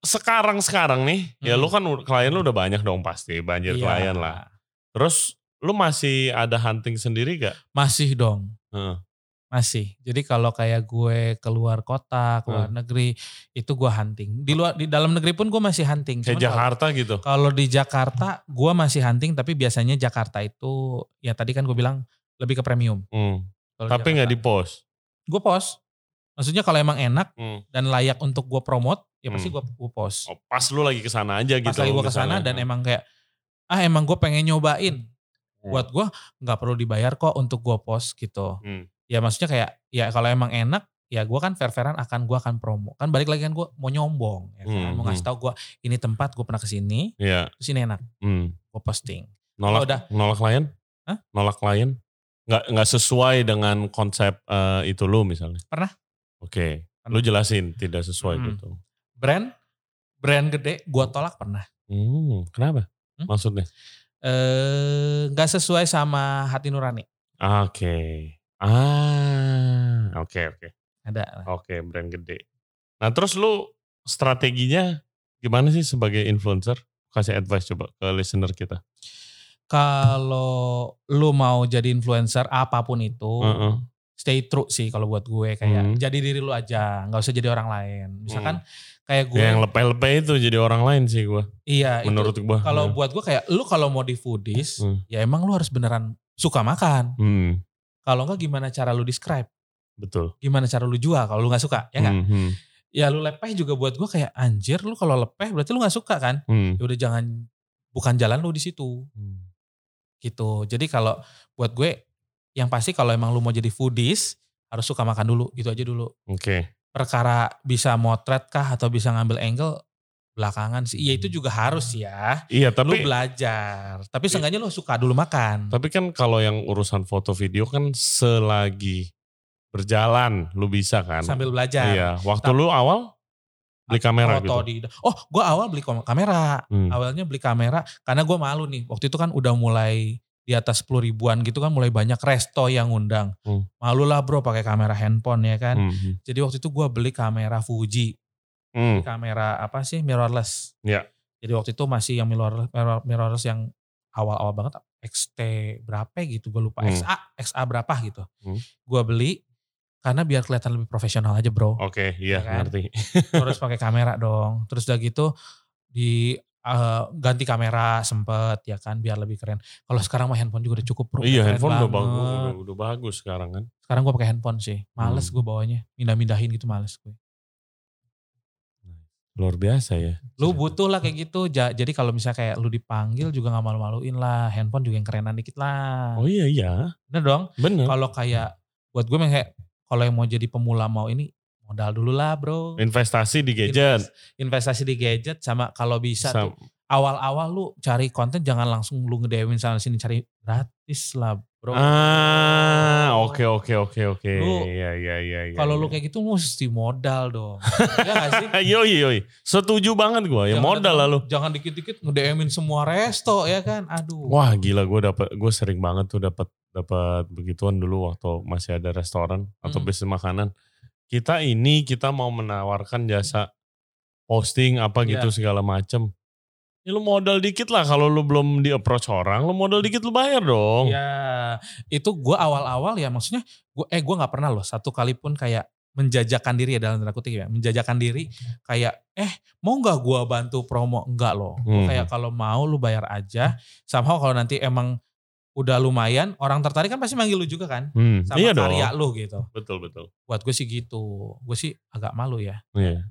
Speaker 1: sekarang sekarang nih, ya
Speaker 2: Hmm.
Speaker 1: lu kan u- klien lu udah banyak dong pasti, banjir
Speaker 2: Iya.
Speaker 1: klien lah. Terus lu masih ada hunting sendiri gak?
Speaker 2: Masih dong.
Speaker 1: Heeh.
Speaker 2: Masih. Jadi kalau kayak gue keluar kota, keluar
Speaker 1: Hmm.
Speaker 2: negeri, itu gue hunting. Di luar di dalam negeri pun gue masih hunting.
Speaker 1: Kayak
Speaker 2: Cuman
Speaker 1: Jakarta gitu.
Speaker 2: Kalau di Jakarta, gue masih hunting, tapi biasanya Jakarta itu, ya tadi kan gue bilang lebih ke premium.
Speaker 1: Hmm. Tapi nggak di post.
Speaker 2: Gue post. Maksudnya kalau emang enak
Speaker 1: Hmm.
Speaker 2: dan layak untuk gue promote, ya pasti
Speaker 1: Hmm.
Speaker 2: gue gue post.
Speaker 1: Oh, pas lu lagi ke sana aja gitu.
Speaker 2: Pas lagi gue ke sana
Speaker 1: misalnya.
Speaker 2: dan emang kayak, ah emang gue pengen nyobain.
Speaker 1: Hmm.
Speaker 2: Buat gue nggak perlu dibayar kok untuk gue post gitu.
Speaker 1: Hmm.
Speaker 2: Ya maksudnya kayak, ya kalau emang enak, ya gue kan fair-fairan akan gue akan promo. Kan balik lagi kan gue mau nyombong, ya kan?
Speaker 1: Hmm,
Speaker 2: mau ngasih
Speaker 1: hmm.
Speaker 2: tahu gue ini tempat gue pernah ke sini,
Speaker 1: Iya.
Speaker 2: terus ini enak,
Speaker 1: Hmm.
Speaker 2: gue posting.
Speaker 1: Nolak,
Speaker 2: udah.
Speaker 1: nolak klien?
Speaker 2: Hah?
Speaker 1: Nolak klien? Nggak, nggak sesuai dengan konsep eh, itu lu misalnya?
Speaker 2: Pernah.
Speaker 1: Oke.
Speaker 2: Pernah.
Speaker 1: Lu jelasin tidak sesuai
Speaker 2: Hmm.
Speaker 1: gitu.
Speaker 2: Brand, brand gede, gue tolak pernah.
Speaker 1: Hmm, kenapa?
Speaker 2: Hmm?
Speaker 1: Maksudnya?
Speaker 2: Eh nggak sesuai sama hati nurani.
Speaker 1: Oke. Ah, oke oke.
Speaker 2: Ada.
Speaker 1: Oke, brand gede. Nah, terus lu strateginya gimana sih sebagai influencer? Kasih advice coba ke listener kita.
Speaker 2: Kalau lu mau jadi influencer apa pun itu,
Speaker 1: Heeh.
Speaker 2: stay true sih kalau buat gue kayak
Speaker 1: Hmm.
Speaker 2: jadi diri lu aja, nggak usah jadi orang lain. Misalkan kayak gue,
Speaker 1: Ya, yang lepeh-lepeh itu jadi orang lain sih gua.
Speaker 2: iya
Speaker 1: Menurut gua.
Speaker 2: kalau
Speaker 1: Nah.
Speaker 2: buat gue kayak lu kalau mau di foodies,
Speaker 1: Hmm.
Speaker 2: ya emang lu harus beneran suka makan.
Speaker 1: Hmm,
Speaker 2: Kalau enggak gimana cara lu describe?
Speaker 1: betul.
Speaker 2: Gimana cara lu jual kalau lu nggak suka, ya kan?
Speaker 1: Hmm, hmm,
Speaker 2: Ya lu lepeh juga buat gue kayak anjir lu kalau lepeh berarti lu nggak suka kan?
Speaker 1: hmm.
Speaker 2: Ya udah jangan bukan jalan lu di situ.
Speaker 1: Hmm.
Speaker 2: gitu. Jadi kalau buat gue yang pasti kalau emang lu mau jadi foodies harus suka makan dulu, itu aja dulu.
Speaker 1: Oke.
Speaker 2: Perkara bisa motret kah atau bisa ngambil angle belakangan sih. Iya itu juga harus ya.
Speaker 1: Iya,
Speaker 2: lu
Speaker 1: tapi
Speaker 2: belajar. Tapi seenggaknya lu suka dulu makan.
Speaker 1: tapi kan kalau yang urusan foto video kan selagi berjalan lu bisa kan.
Speaker 2: sambil belajar.
Speaker 1: Iya, waktu
Speaker 2: Tapi-
Speaker 1: lu awal beli kamera
Speaker 2: Foto
Speaker 1: gitu.
Speaker 2: di Oh, gue awal beli kamera.
Speaker 1: Hmm.
Speaker 2: Awalnya beli kamera karena gue malu nih. Waktu itu kan udah mulai di atas 10 ribuan gitu kan mulai banyak resto yang undang.
Speaker 1: Hmm.
Speaker 2: Malu lah bro pakai kamera handphone ya kan.
Speaker 1: Hmm, hmm.
Speaker 2: Jadi waktu itu gue beli kamera Fuji.
Speaker 1: Hmm,
Speaker 2: kamera apa sih mirrorless.
Speaker 1: Iya.
Speaker 2: Jadi waktu itu masih yang mirrorless, mirror- mirrorless yang awal-awal banget XT berapa gitu gue lupa
Speaker 1: Hmm.
Speaker 2: XA XA berapa gitu.
Speaker 1: Hmm.
Speaker 2: Gue beli karena biar kelihatan lebih profesional aja bro.
Speaker 1: Oke, iya
Speaker 2: Ya kan?
Speaker 1: ngerti.
Speaker 2: Terus pakai kamera dong. Terus udah gitu di uh, ganti kamera sempet ya kan biar lebih keren. Kalau sekarang mah handphone juga udah cukup bro.
Speaker 1: Iya handphone udah
Speaker 2: banget.
Speaker 1: bagus, udah, udah bagus sekarang kan.
Speaker 2: Sekarang gue pakai handphone sih. Males
Speaker 1: Hmm.
Speaker 2: gue bawanya. Mindah-mindahin gitu males gue.
Speaker 1: Luar biasa ya.
Speaker 2: Lu butuh lah kayak gitu. Ja- Jadi kalau misalnya kayak lu dipanggil juga gak malu-maluin lah. Handphone juga yang kerenan dikit lah.
Speaker 1: Oh iya iya,
Speaker 2: Bener dong.
Speaker 1: bener.
Speaker 2: Kalau kayak buat gue kayak kalau yang mau jadi pemula mau ini modal dulu lah bro.
Speaker 1: Investasi di gadget.
Speaker 2: Invest- investasi di gadget sama kalau bisa
Speaker 1: Sam-
Speaker 2: tuh awal-awal lu cari konten jangan langsung lu ngedemin sana sini cari gratis lah bro.
Speaker 1: Ah, oke oke oke oke.
Speaker 2: Lu-
Speaker 1: Iya iya iya. iya,
Speaker 2: kalau lu
Speaker 1: iya.
Speaker 2: kayak gitu mesti modal dong. ya gak sih?
Speaker 1: Yoi yoi, setuju banget gue. Ya
Speaker 2: Jangan
Speaker 1: modal
Speaker 2: datang-
Speaker 1: lalu.
Speaker 2: Jangan dikit-dikit nge-DM-in semua resto ya kan. Aduh.
Speaker 1: Wah gila gue dapet, gue sering banget tuh dapat dapat begituan dulu waktu masih ada restoran atau
Speaker 2: Hmm.
Speaker 1: bisnis makanan. Kita ini kita mau menawarkan jasa posting apa gitu
Speaker 2: Iya.
Speaker 1: segala macem. Ya lu modal dikit lah kalau lu belum di approach orang, lu modal dikit lu bayar dong.
Speaker 2: Ya, itu gue awal-awal ya maksudnya gue eh gue nggak pernah loh satu kali pun kayak menjajakan diri ya dalam tanda kutip ya menjajakan diri kayak eh mau nggak gue bantu promo enggak loh Gua
Speaker 1: Hmm.
Speaker 2: kayak kalau mau lu bayar aja somehow kalau nanti emang udah lumayan orang tertarik kan pasti manggil lu juga kan
Speaker 1: Hmm,
Speaker 2: sama
Speaker 1: iya dong.
Speaker 2: karya lu gitu
Speaker 1: Betul betul.
Speaker 2: buat gue sih gitu gue sih agak malu ya
Speaker 1: Iya.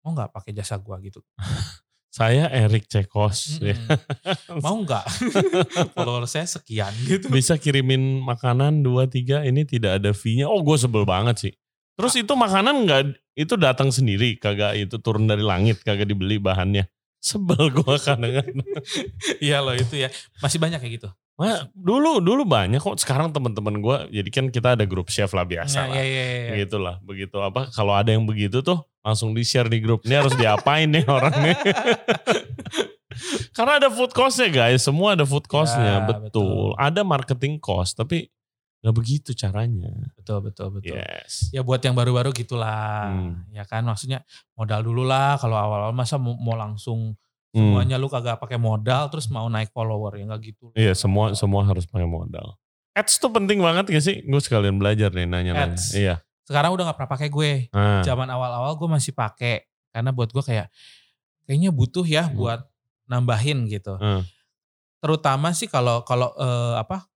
Speaker 2: mau nggak pakai jasa gue gitu
Speaker 1: Saya Erik Cekos. ya.
Speaker 2: Mau nggak follower saya sekian gitu
Speaker 1: Bisa kirimin makanan dua tiga ini tidak ada fee-nya. Oh gue sebel banget sih. Terus itu makanan nggak itu datang sendiri, kagak itu turun dari langit, kagak dibeli bahannya. Sebel gue kadang-kadang.
Speaker 2: iya loh itu ya masih banyak kayak gitu
Speaker 1: Wah, dulu dulu banyak kok. Sekarang teman-teman gue, jadi kan kita ada grup chef lah biasa
Speaker 2: Nah,
Speaker 1: lah.
Speaker 2: iya, iya, iya.
Speaker 1: Gitu lah, begitu apa? Kalau ada yang begitu tuh langsung di share di grup. Ini harus diapain nih orangnya? Karena ada food costnya guys, semua ada food costnya,
Speaker 2: Ya,
Speaker 1: betul.
Speaker 2: betul.
Speaker 1: Ada marketing cost, tapi nggak begitu caranya.
Speaker 2: betul betul betul
Speaker 1: Yes.
Speaker 2: ya buat yang baru-baru gitulah
Speaker 1: Hmm.
Speaker 2: ya kan maksudnya modal dulu lah kalau awal-awal masa mau, mau langsung
Speaker 1: Hmm.
Speaker 2: semuanya lu kagak pakai modal terus mau naik follower ya nggak gitu
Speaker 1: Iya, semua semua harus pakai modal. Ads tuh penting banget gak sih? Gue sekalian belajar nih nanya-nanya.
Speaker 2: Ads.
Speaker 1: Iya.
Speaker 2: sekarang udah nggak pernah pakai gue
Speaker 1: Ah.
Speaker 2: zaman awal-awal gue masih pakai karena buat gue kayak kayaknya butuh ya
Speaker 1: Hmm.
Speaker 2: buat nambahin gitu
Speaker 1: Hmm.
Speaker 2: terutama sih kalau kalau eh, apa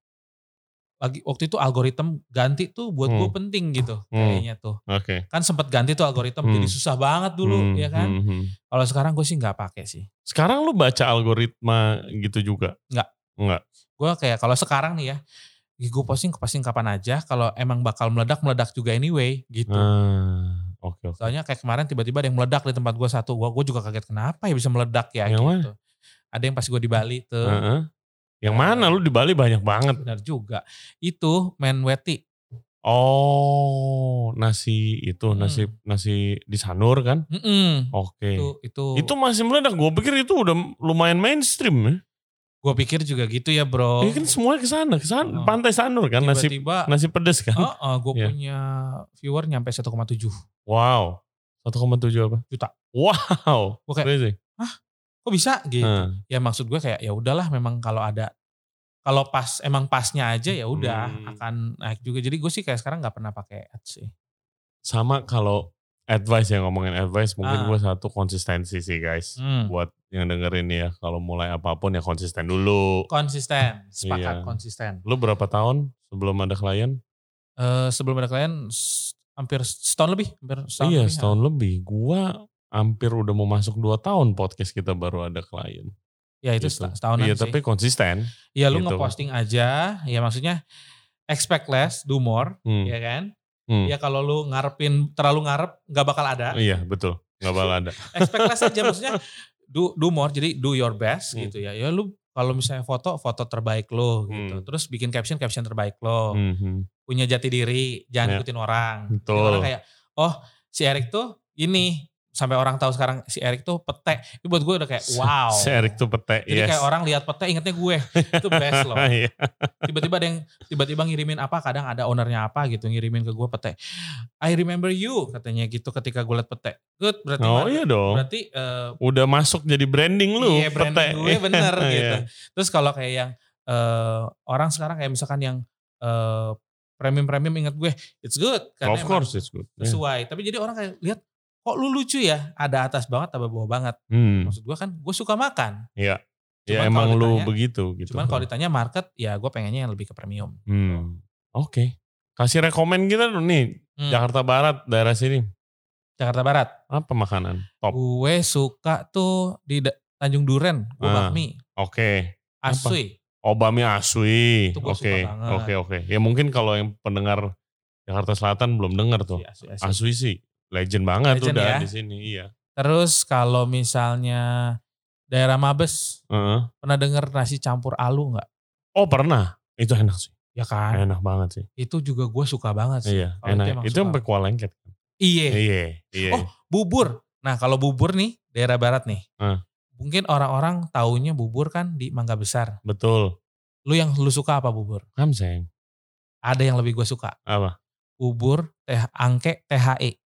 Speaker 2: lagi waktu itu algoritma ganti tuh buat gue
Speaker 1: Hmm.
Speaker 2: penting gitu
Speaker 1: Hmm.
Speaker 2: kayaknya tuh
Speaker 1: Oke.
Speaker 2: kan sempet ganti tuh algoritma
Speaker 1: Hmm.
Speaker 2: jadi susah banget dulu
Speaker 1: Hmm,
Speaker 2: ya kan
Speaker 1: hmm, hmm.
Speaker 2: kalau sekarang gue sih nggak pakai sih
Speaker 1: Sekarang lu baca algoritma gitu juga?
Speaker 2: Nggak.
Speaker 1: Enggak.
Speaker 2: gue kayak kalau sekarang nih ya gue posting posting kapan aja kalau emang bakal meledak meledak juga anyway gitu
Speaker 1: Ah, oke oke.
Speaker 2: soalnya kayak kemarin tiba-tiba ada yang meledak di tempat gue satu gue gue juga kaget kenapa ya bisa meledak ya
Speaker 1: Yang
Speaker 2: gitu ada yang pas gue di Bali tuh
Speaker 1: Heeh. Yang mana lu di Bali banyak banget.
Speaker 2: benar juga itu men weti
Speaker 1: Oh, nasi itu
Speaker 2: Hmm.
Speaker 1: nasi nasi di Sanur kan?
Speaker 2: Mm-mm.
Speaker 1: Oke.
Speaker 2: itu itu,
Speaker 1: Itu masih meledak. Gue pikir itu udah lumayan mainstream ya.
Speaker 2: gue pikir juga gitu ya bro
Speaker 1: Ya kan semua ke sana, ke sana,
Speaker 2: Oh.
Speaker 1: pantai Sanur kan nasi
Speaker 2: tiba-tiba
Speaker 1: nasi pedes kan?
Speaker 2: oh, gue
Speaker 1: Iya.
Speaker 2: punya viewer nyampe 1,7
Speaker 1: Wow. 1,7 apa?
Speaker 2: Juta.
Speaker 1: Wow.
Speaker 2: Gue kayak,
Speaker 1: Crazy.
Speaker 2: Kok bisa gitu
Speaker 1: Hmm.
Speaker 2: ya maksud gue kayak ya udahlah memang kalau ada kalau pas emang pasnya aja ya udah
Speaker 1: Hmm.
Speaker 2: akan naik juga jadi gue sih kayak sekarang nggak pernah pakai ads sih
Speaker 1: Sama kalau advice ya ngomongin advice mungkin
Speaker 2: Ah.
Speaker 1: gue satu konsistensi sih guys.
Speaker 2: Hmm.
Speaker 1: Buat yang dengerin ya kalau mulai apa pun ya konsisten dulu.
Speaker 2: konsisten sepakat
Speaker 1: Iya.
Speaker 2: konsisten
Speaker 1: Lu berapa tahun sebelum ada klien?
Speaker 2: Eh, sebelum ada klien hampir setahun lebih hampir setahun
Speaker 1: iya
Speaker 2: lebih,
Speaker 1: setahun lebih. Gua hampir udah mau masuk dua tahun podcast kita baru ada klien.
Speaker 2: ya itu
Speaker 1: Gitu.
Speaker 2: seta- setahunan
Speaker 1: Iya
Speaker 2: sih
Speaker 1: tapi konsisten.
Speaker 2: ya lu
Speaker 1: gitu.
Speaker 2: ngeposting aja ya maksudnya expect less do more
Speaker 1: Hmm.
Speaker 2: ya kan
Speaker 1: Hmm.
Speaker 2: ya kalau lu ngarepin terlalu ngarep nggak bakal ada
Speaker 1: Iya betul. Gak bakal ada.
Speaker 2: expect less aja maksudnya do do more jadi do your best
Speaker 1: Hmm.
Speaker 2: gitu ya ya lu kalau misalnya foto foto terbaik lo gitu
Speaker 1: Hmm.
Speaker 2: terus bikin caption caption terbaik lo
Speaker 1: Mhm.
Speaker 2: punya jati diri jangan
Speaker 1: Ya.
Speaker 2: ikutin orang Jadi
Speaker 1: Betul.
Speaker 2: orang kayak oh si Erik tuh ini sampai orang tahu sekarang si Erik tuh pete itu buat gue udah kayak wow
Speaker 1: Si Erik tuh pete.
Speaker 2: jadi
Speaker 1: yes.
Speaker 2: kayak orang lihat pete ingetnya gue itu best loh
Speaker 1: Iya.
Speaker 2: tiba-tiba ada yang tiba-tiba ngirimin apa kadang ada ownernya apa gitu ngirimin ke gue pete I remember you katanya gitu ketika gue liat pete good berarti
Speaker 1: Oh iya dong.
Speaker 2: berarti eh,
Speaker 1: Udah masuk jadi branding lu.
Speaker 2: Iya branding
Speaker 1: pete.
Speaker 2: gue bener
Speaker 1: Iya.
Speaker 2: gitu. Terus kalau kayak yang eh, orang sekarang kayak misalkan yang eh, premium premium ingat gue, it's good karena
Speaker 1: Of course it's good. Iya.
Speaker 2: sesuai. Tapi jadi orang kayak lihat kok lu lucu ya? Ada atas banget, ada bawah banget.
Speaker 1: Hmm.
Speaker 2: Maksud gue kan, gue suka makan.
Speaker 1: Iya. Ya emang
Speaker 2: kalau
Speaker 1: lu
Speaker 2: ditanya-
Speaker 1: begitu gitu.
Speaker 2: Cuman kalau ditanya market, ya gue pengennya yang lebih ke premium.
Speaker 1: Hmm. Oke. Kasih rekomen kita dong nih.
Speaker 2: Hmm.
Speaker 1: Jakarta Barat, daerah sini.
Speaker 2: Jakarta Barat.
Speaker 1: Apa makanan? Top.
Speaker 2: Gue suka tuh di Tanjung Duren, gue
Speaker 1: Ah.
Speaker 2: bakmi.
Speaker 1: Oke. Apa?
Speaker 2: Asui.
Speaker 1: Obami Asui.
Speaker 2: Itu gua
Speaker 1: Oke. Oke, oke. Ya mungkin kalau yang pendengar Jakarta Selatan belum dengar tuh.
Speaker 2: Asui, Asui.
Speaker 1: Asui sih legend banget
Speaker 2: Legend
Speaker 1: udah
Speaker 2: ya.
Speaker 1: di sini. Iya.
Speaker 2: Terus kalau misalnya daerah Mabes,
Speaker 1: Heeh.
Speaker 2: pernah denger nasi campur alu nggak?
Speaker 1: Oh pernah. Itu enak sih.
Speaker 2: Ya kan?
Speaker 1: Enak banget sih.
Speaker 2: Itu juga gue suka banget sih.
Speaker 1: Iya, enak.
Speaker 2: emang
Speaker 1: Itu yang
Speaker 2: suka.
Speaker 1: pekualengket.
Speaker 2: Iya.
Speaker 1: Iya, iya.
Speaker 2: Oh, bubur. Nah kalau bubur nih, daerah barat nih.
Speaker 1: Ah.
Speaker 2: Mungkin orang-orang taunya bubur kan di Mangga Besar.
Speaker 1: Betul.
Speaker 2: Lu yang lu suka apa bubur?
Speaker 1: Kamseng.
Speaker 2: Ada yang lebih gue suka.
Speaker 1: Apa?
Speaker 2: Bubur teh angke THE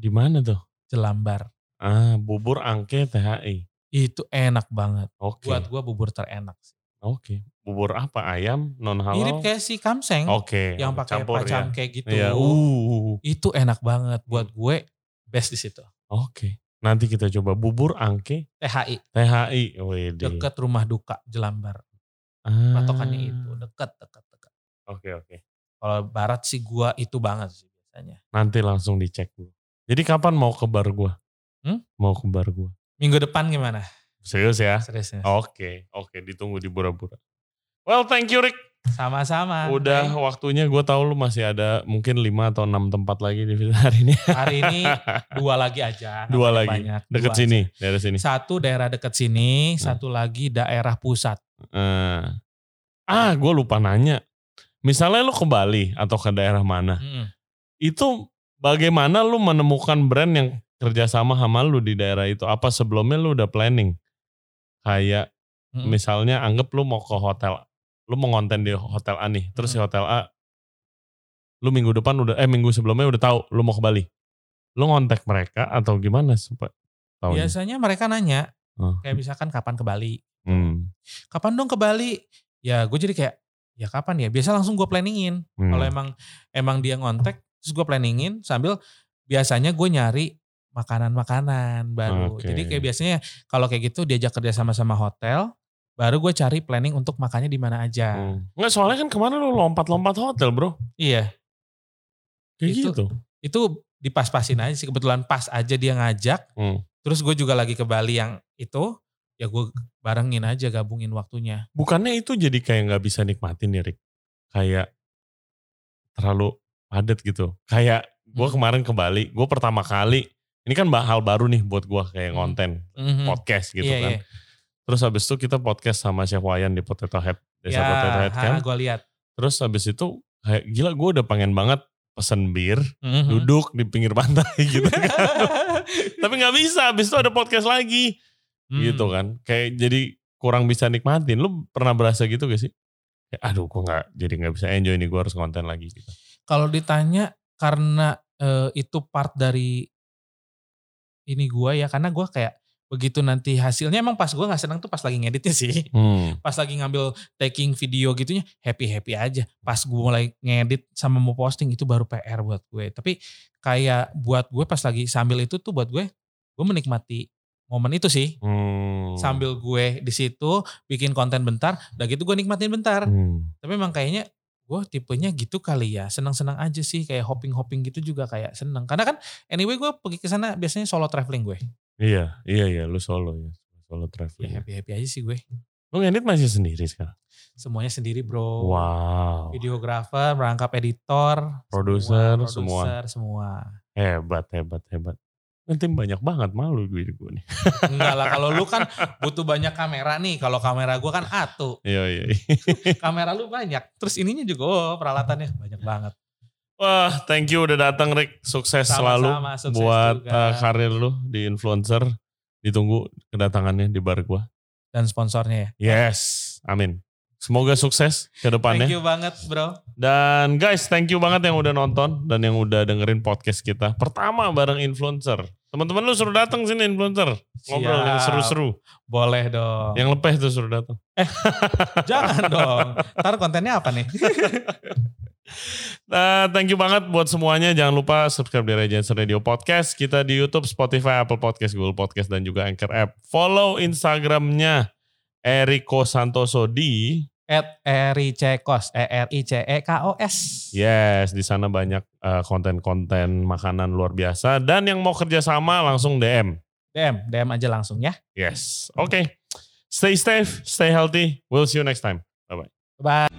Speaker 1: Di mana tuh?
Speaker 2: Jelambar.
Speaker 1: Ah, bubur angke THI.
Speaker 2: Itu enak banget.
Speaker 1: Oke.
Speaker 2: Buat gue bubur terenak. sih.
Speaker 1: Oke. Bubur apa? Ayam non halal?
Speaker 2: Mirip kayak si kamseng
Speaker 1: Oke.
Speaker 2: yang pakai
Speaker 1: Campur
Speaker 2: pacam
Speaker 1: ya.
Speaker 2: kayak gitu.
Speaker 1: Iya. Uh.
Speaker 2: Itu enak banget buat gue best di situ.
Speaker 1: Oke. Nanti kita coba bubur angke
Speaker 2: THI
Speaker 1: THI. Wede.
Speaker 2: deket rumah duka Jelambar.
Speaker 1: Ah.
Speaker 2: Patokannya itu deket deket deket.
Speaker 1: Oke, oke.
Speaker 2: Kalau barat sih gua itu banget sih biasanya.
Speaker 1: Nanti langsung dicek dulu. Jadi kapan mau ke bar gua?
Speaker 2: Hmm?
Speaker 1: Mau ke bar gua.
Speaker 2: Minggu depan gimana?
Speaker 1: Serius ya?
Speaker 2: Serius ya?
Speaker 1: Oke, oke. Ditunggu di Bura-Bura. Well, thank you Rick.
Speaker 2: Sama-sama.
Speaker 1: Udah
Speaker 2: Hey,
Speaker 1: waktunya gue tahu lu masih ada mungkin 5 atau 6 tempat lagi di hari ini.
Speaker 2: Hari ini dua lagi aja.
Speaker 1: Dua lagi.
Speaker 2: banyak-banyak.
Speaker 1: Deket
Speaker 2: Dua
Speaker 1: sini,
Speaker 2: aja.
Speaker 1: daerah sini.
Speaker 2: Satu daerah deket sini,
Speaker 1: Hmm.
Speaker 2: satu lagi daerah pusat.
Speaker 1: Eh. ah, gue lupa nanya. Misalnya lu ke Bali atau ke daerah mana,
Speaker 2: Mm-mm.
Speaker 1: itu bagaimana lu menemukan brand yang kerjasama sama lu di daerah itu? Apa sebelumnya lu udah planning? Kayak
Speaker 2: Mm-mm.
Speaker 1: misalnya anggap lu mau ke hotel, lu mau ngonten di hotel A nih, terus di
Speaker 2: Hmm.
Speaker 1: hotel A, lu minggu depan udah, eh minggu sebelumnya udah tahu lu mau ke Bali. Lu ngontek mereka atau gimana supaya?
Speaker 2: Biasanya mereka nanya,
Speaker 1: Oh.
Speaker 2: kayak misalkan kapan ke Bali?
Speaker 1: Hmm.
Speaker 2: Kapan dong ke Bali? Ya gue jadi kayak, ya kapan ya? Biasa langsung gue planningin.
Speaker 1: Hmm.
Speaker 2: Kalau emang emang dia ngontek, terus gue planningin sambil biasanya gue nyari makanan-makanan baru.
Speaker 1: Oke.
Speaker 2: Jadi kayak biasanya kalau kayak gitu diajak kerja sama sama hotel, baru gue cari planning untuk makannya di mana aja.
Speaker 1: Hmm. Nggak soalnya kan ke mana lu lompat-lompat hotel bro.
Speaker 2: Iya,
Speaker 1: Kayak
Speaker 2: Itu-
Speaker 1: gitu.
Speaker 2: itu dipas-pasin aja sih. Kebetulan pas aja dia ngajak.
Speaker 1: Hmm.
Speaker 2: Terus gue juga lagi ke Bali yang itu, ya gue barengin aja gabungin waktunya.
Speaker 1: Bukannya itu jadi kayak nggak bisa nikmatin ya Rick? Kayak terlalu padat gitu. Kayak gue
Speaker 2: Hmm.
Speaker 1: kemarin ke Bali, gue pertama kali, ini kan hal baru nih buat gue kayak
Speaker 2: Hmm.
Speaker 1: konten,
Speaker 2: Mhm.
Speaker 1: podcast gitu
Speaker 2: Iya,
Speaker 1: kan.
Speaker 2: iya.
Speaker 1: Terus habis itu kita podcast sama Chef Wayan di Potato Head, Desa
Speaker 2: Ya,
Speaker 1: Potato Head kan.
Speaker 2: gue lihat.
Speaker 1: Terus habis itu kayak gila gue udah pengen banget pesen bir,
Speaker 2: Mhm.
Speaker 1: duduk di pinggir pantai gitu kan. Tapi nggak bisa, habis itu ada podcast lagi.
Speaker 2: Hmm.
Speaker 1: gitu kan. Kayak jadi kurang bisa nikmatin. Lu pernah berasa gitu gak sih? Kayak, aduh gue gak, jadi gak bisa enjoy nih, gue harus konten lagi gitu.
Speaker 2: Kalau ditanya karena eh, itu part dari ini gua ya, karena gua kayak begitu nanti hasilnya emang pas gua nggak seneng tuh pas lagi ngeditnya sih.
Speaker 1: Hmm.
Speaker 2: Pas lagi ngambil taking video gitunya happy happy aja. Pas gue mulai ngedit sama mau posting itu baru PR buat gue. Tapi kayak buat gue pas lagi sambil itu tuh buat gue, gue menikmati momen itu sih.
Speaker 1: Hmm.
Speaker 2: Sambil gue di situ bikin konten bentar, udah gitu gue nikmatin bentar.
Speaker 1: Hmm.
Speaker 2: Tapi emang kayaknya gue tipenya gitu kali ya. Senang-senang aja sih kayak hopping-hopping gitu juga kayak seneng. Karena kan anyway gue pergi ke sana biasanya solo traveling gue.
Speaker 1: Iya, iya, iya, lu solo ya. Solo
Speaker 2: Ya
Speaker 1: traveling.
Speaker 2: happy-happy aja sih gue.
Speaker 1: Lu ngedit masih sendiri sekarang?
Speaker 2: Semuanya sendiri bro.
Speaker 1: Wow.
Speaker 2: Videografer, merangkap editor,
Speaker 1: Produser,
Speaker 2: semua, semua.
Speaker 1: Hebat, hebat, hebat. Nanti banyak banget malu gue gue nih.
Speaker 2: Enggak lah kalau lu kan butuh banyak kamera nih. Kalau kamera gue kan atu.
Speaker 1: Iya, iya. iya.
Speaker 2: Kamera lu banyak. Terus ininya juga oh peralatannya banyak banget.
Speaker 1: Wah, thank you udah datang Rick. Sukses selalu
Speaker 2: Sama-sama, sukses
Speaker 1: buat
Speaker 2: juga.
Speaker 1: uh, karir lu di influencer. Ditunggu kedatangannya di bar gua.
Speaker 2: Dan sponsornya ya.
Speaker 1: Yes, amin. Semoga sukses ke depannya.
Speaker 2: Thank you banget bro.
Speaker 1: Dan guys, thank you banget yang udah nonton dan yang udah dengerin podcast kita. Pertama bareng influencer. Teman-teman lu suruh datang sini influencer. Ngobrol
Speaker 2: Siap.
Speaker 1: yang seru-seru.
Speaker 2: Boleh dong.
Speaker 1: Yang lepeh tuh suruh datang.
Speaker 2: Jangan dong. Ntar kontennya apa nih?
Speaker 1: Uh, thank you banget buat semuanya. Jangan lupa subscribe di Regency Radio Podcast. Kita di YouTube, Spotify, Apple Podcast, Google Podcast, dan juga Anchor App. Follow Instagramnya Eriko Santoso di
Speaker 2: at Ericekos, E R I C E K O S.
Speaker 1: Yes, di sana banyak uh, konten-konten makanan luar biasa. Dan yang mau kerjasama langsung DM.
Speaker 2: DM, DM aja langsung ya.
Speaker 1: Yes, oke. Okay. Stay safe, stay healthy. We'll see you next time. Bye bye.
Speaker 2: Bye.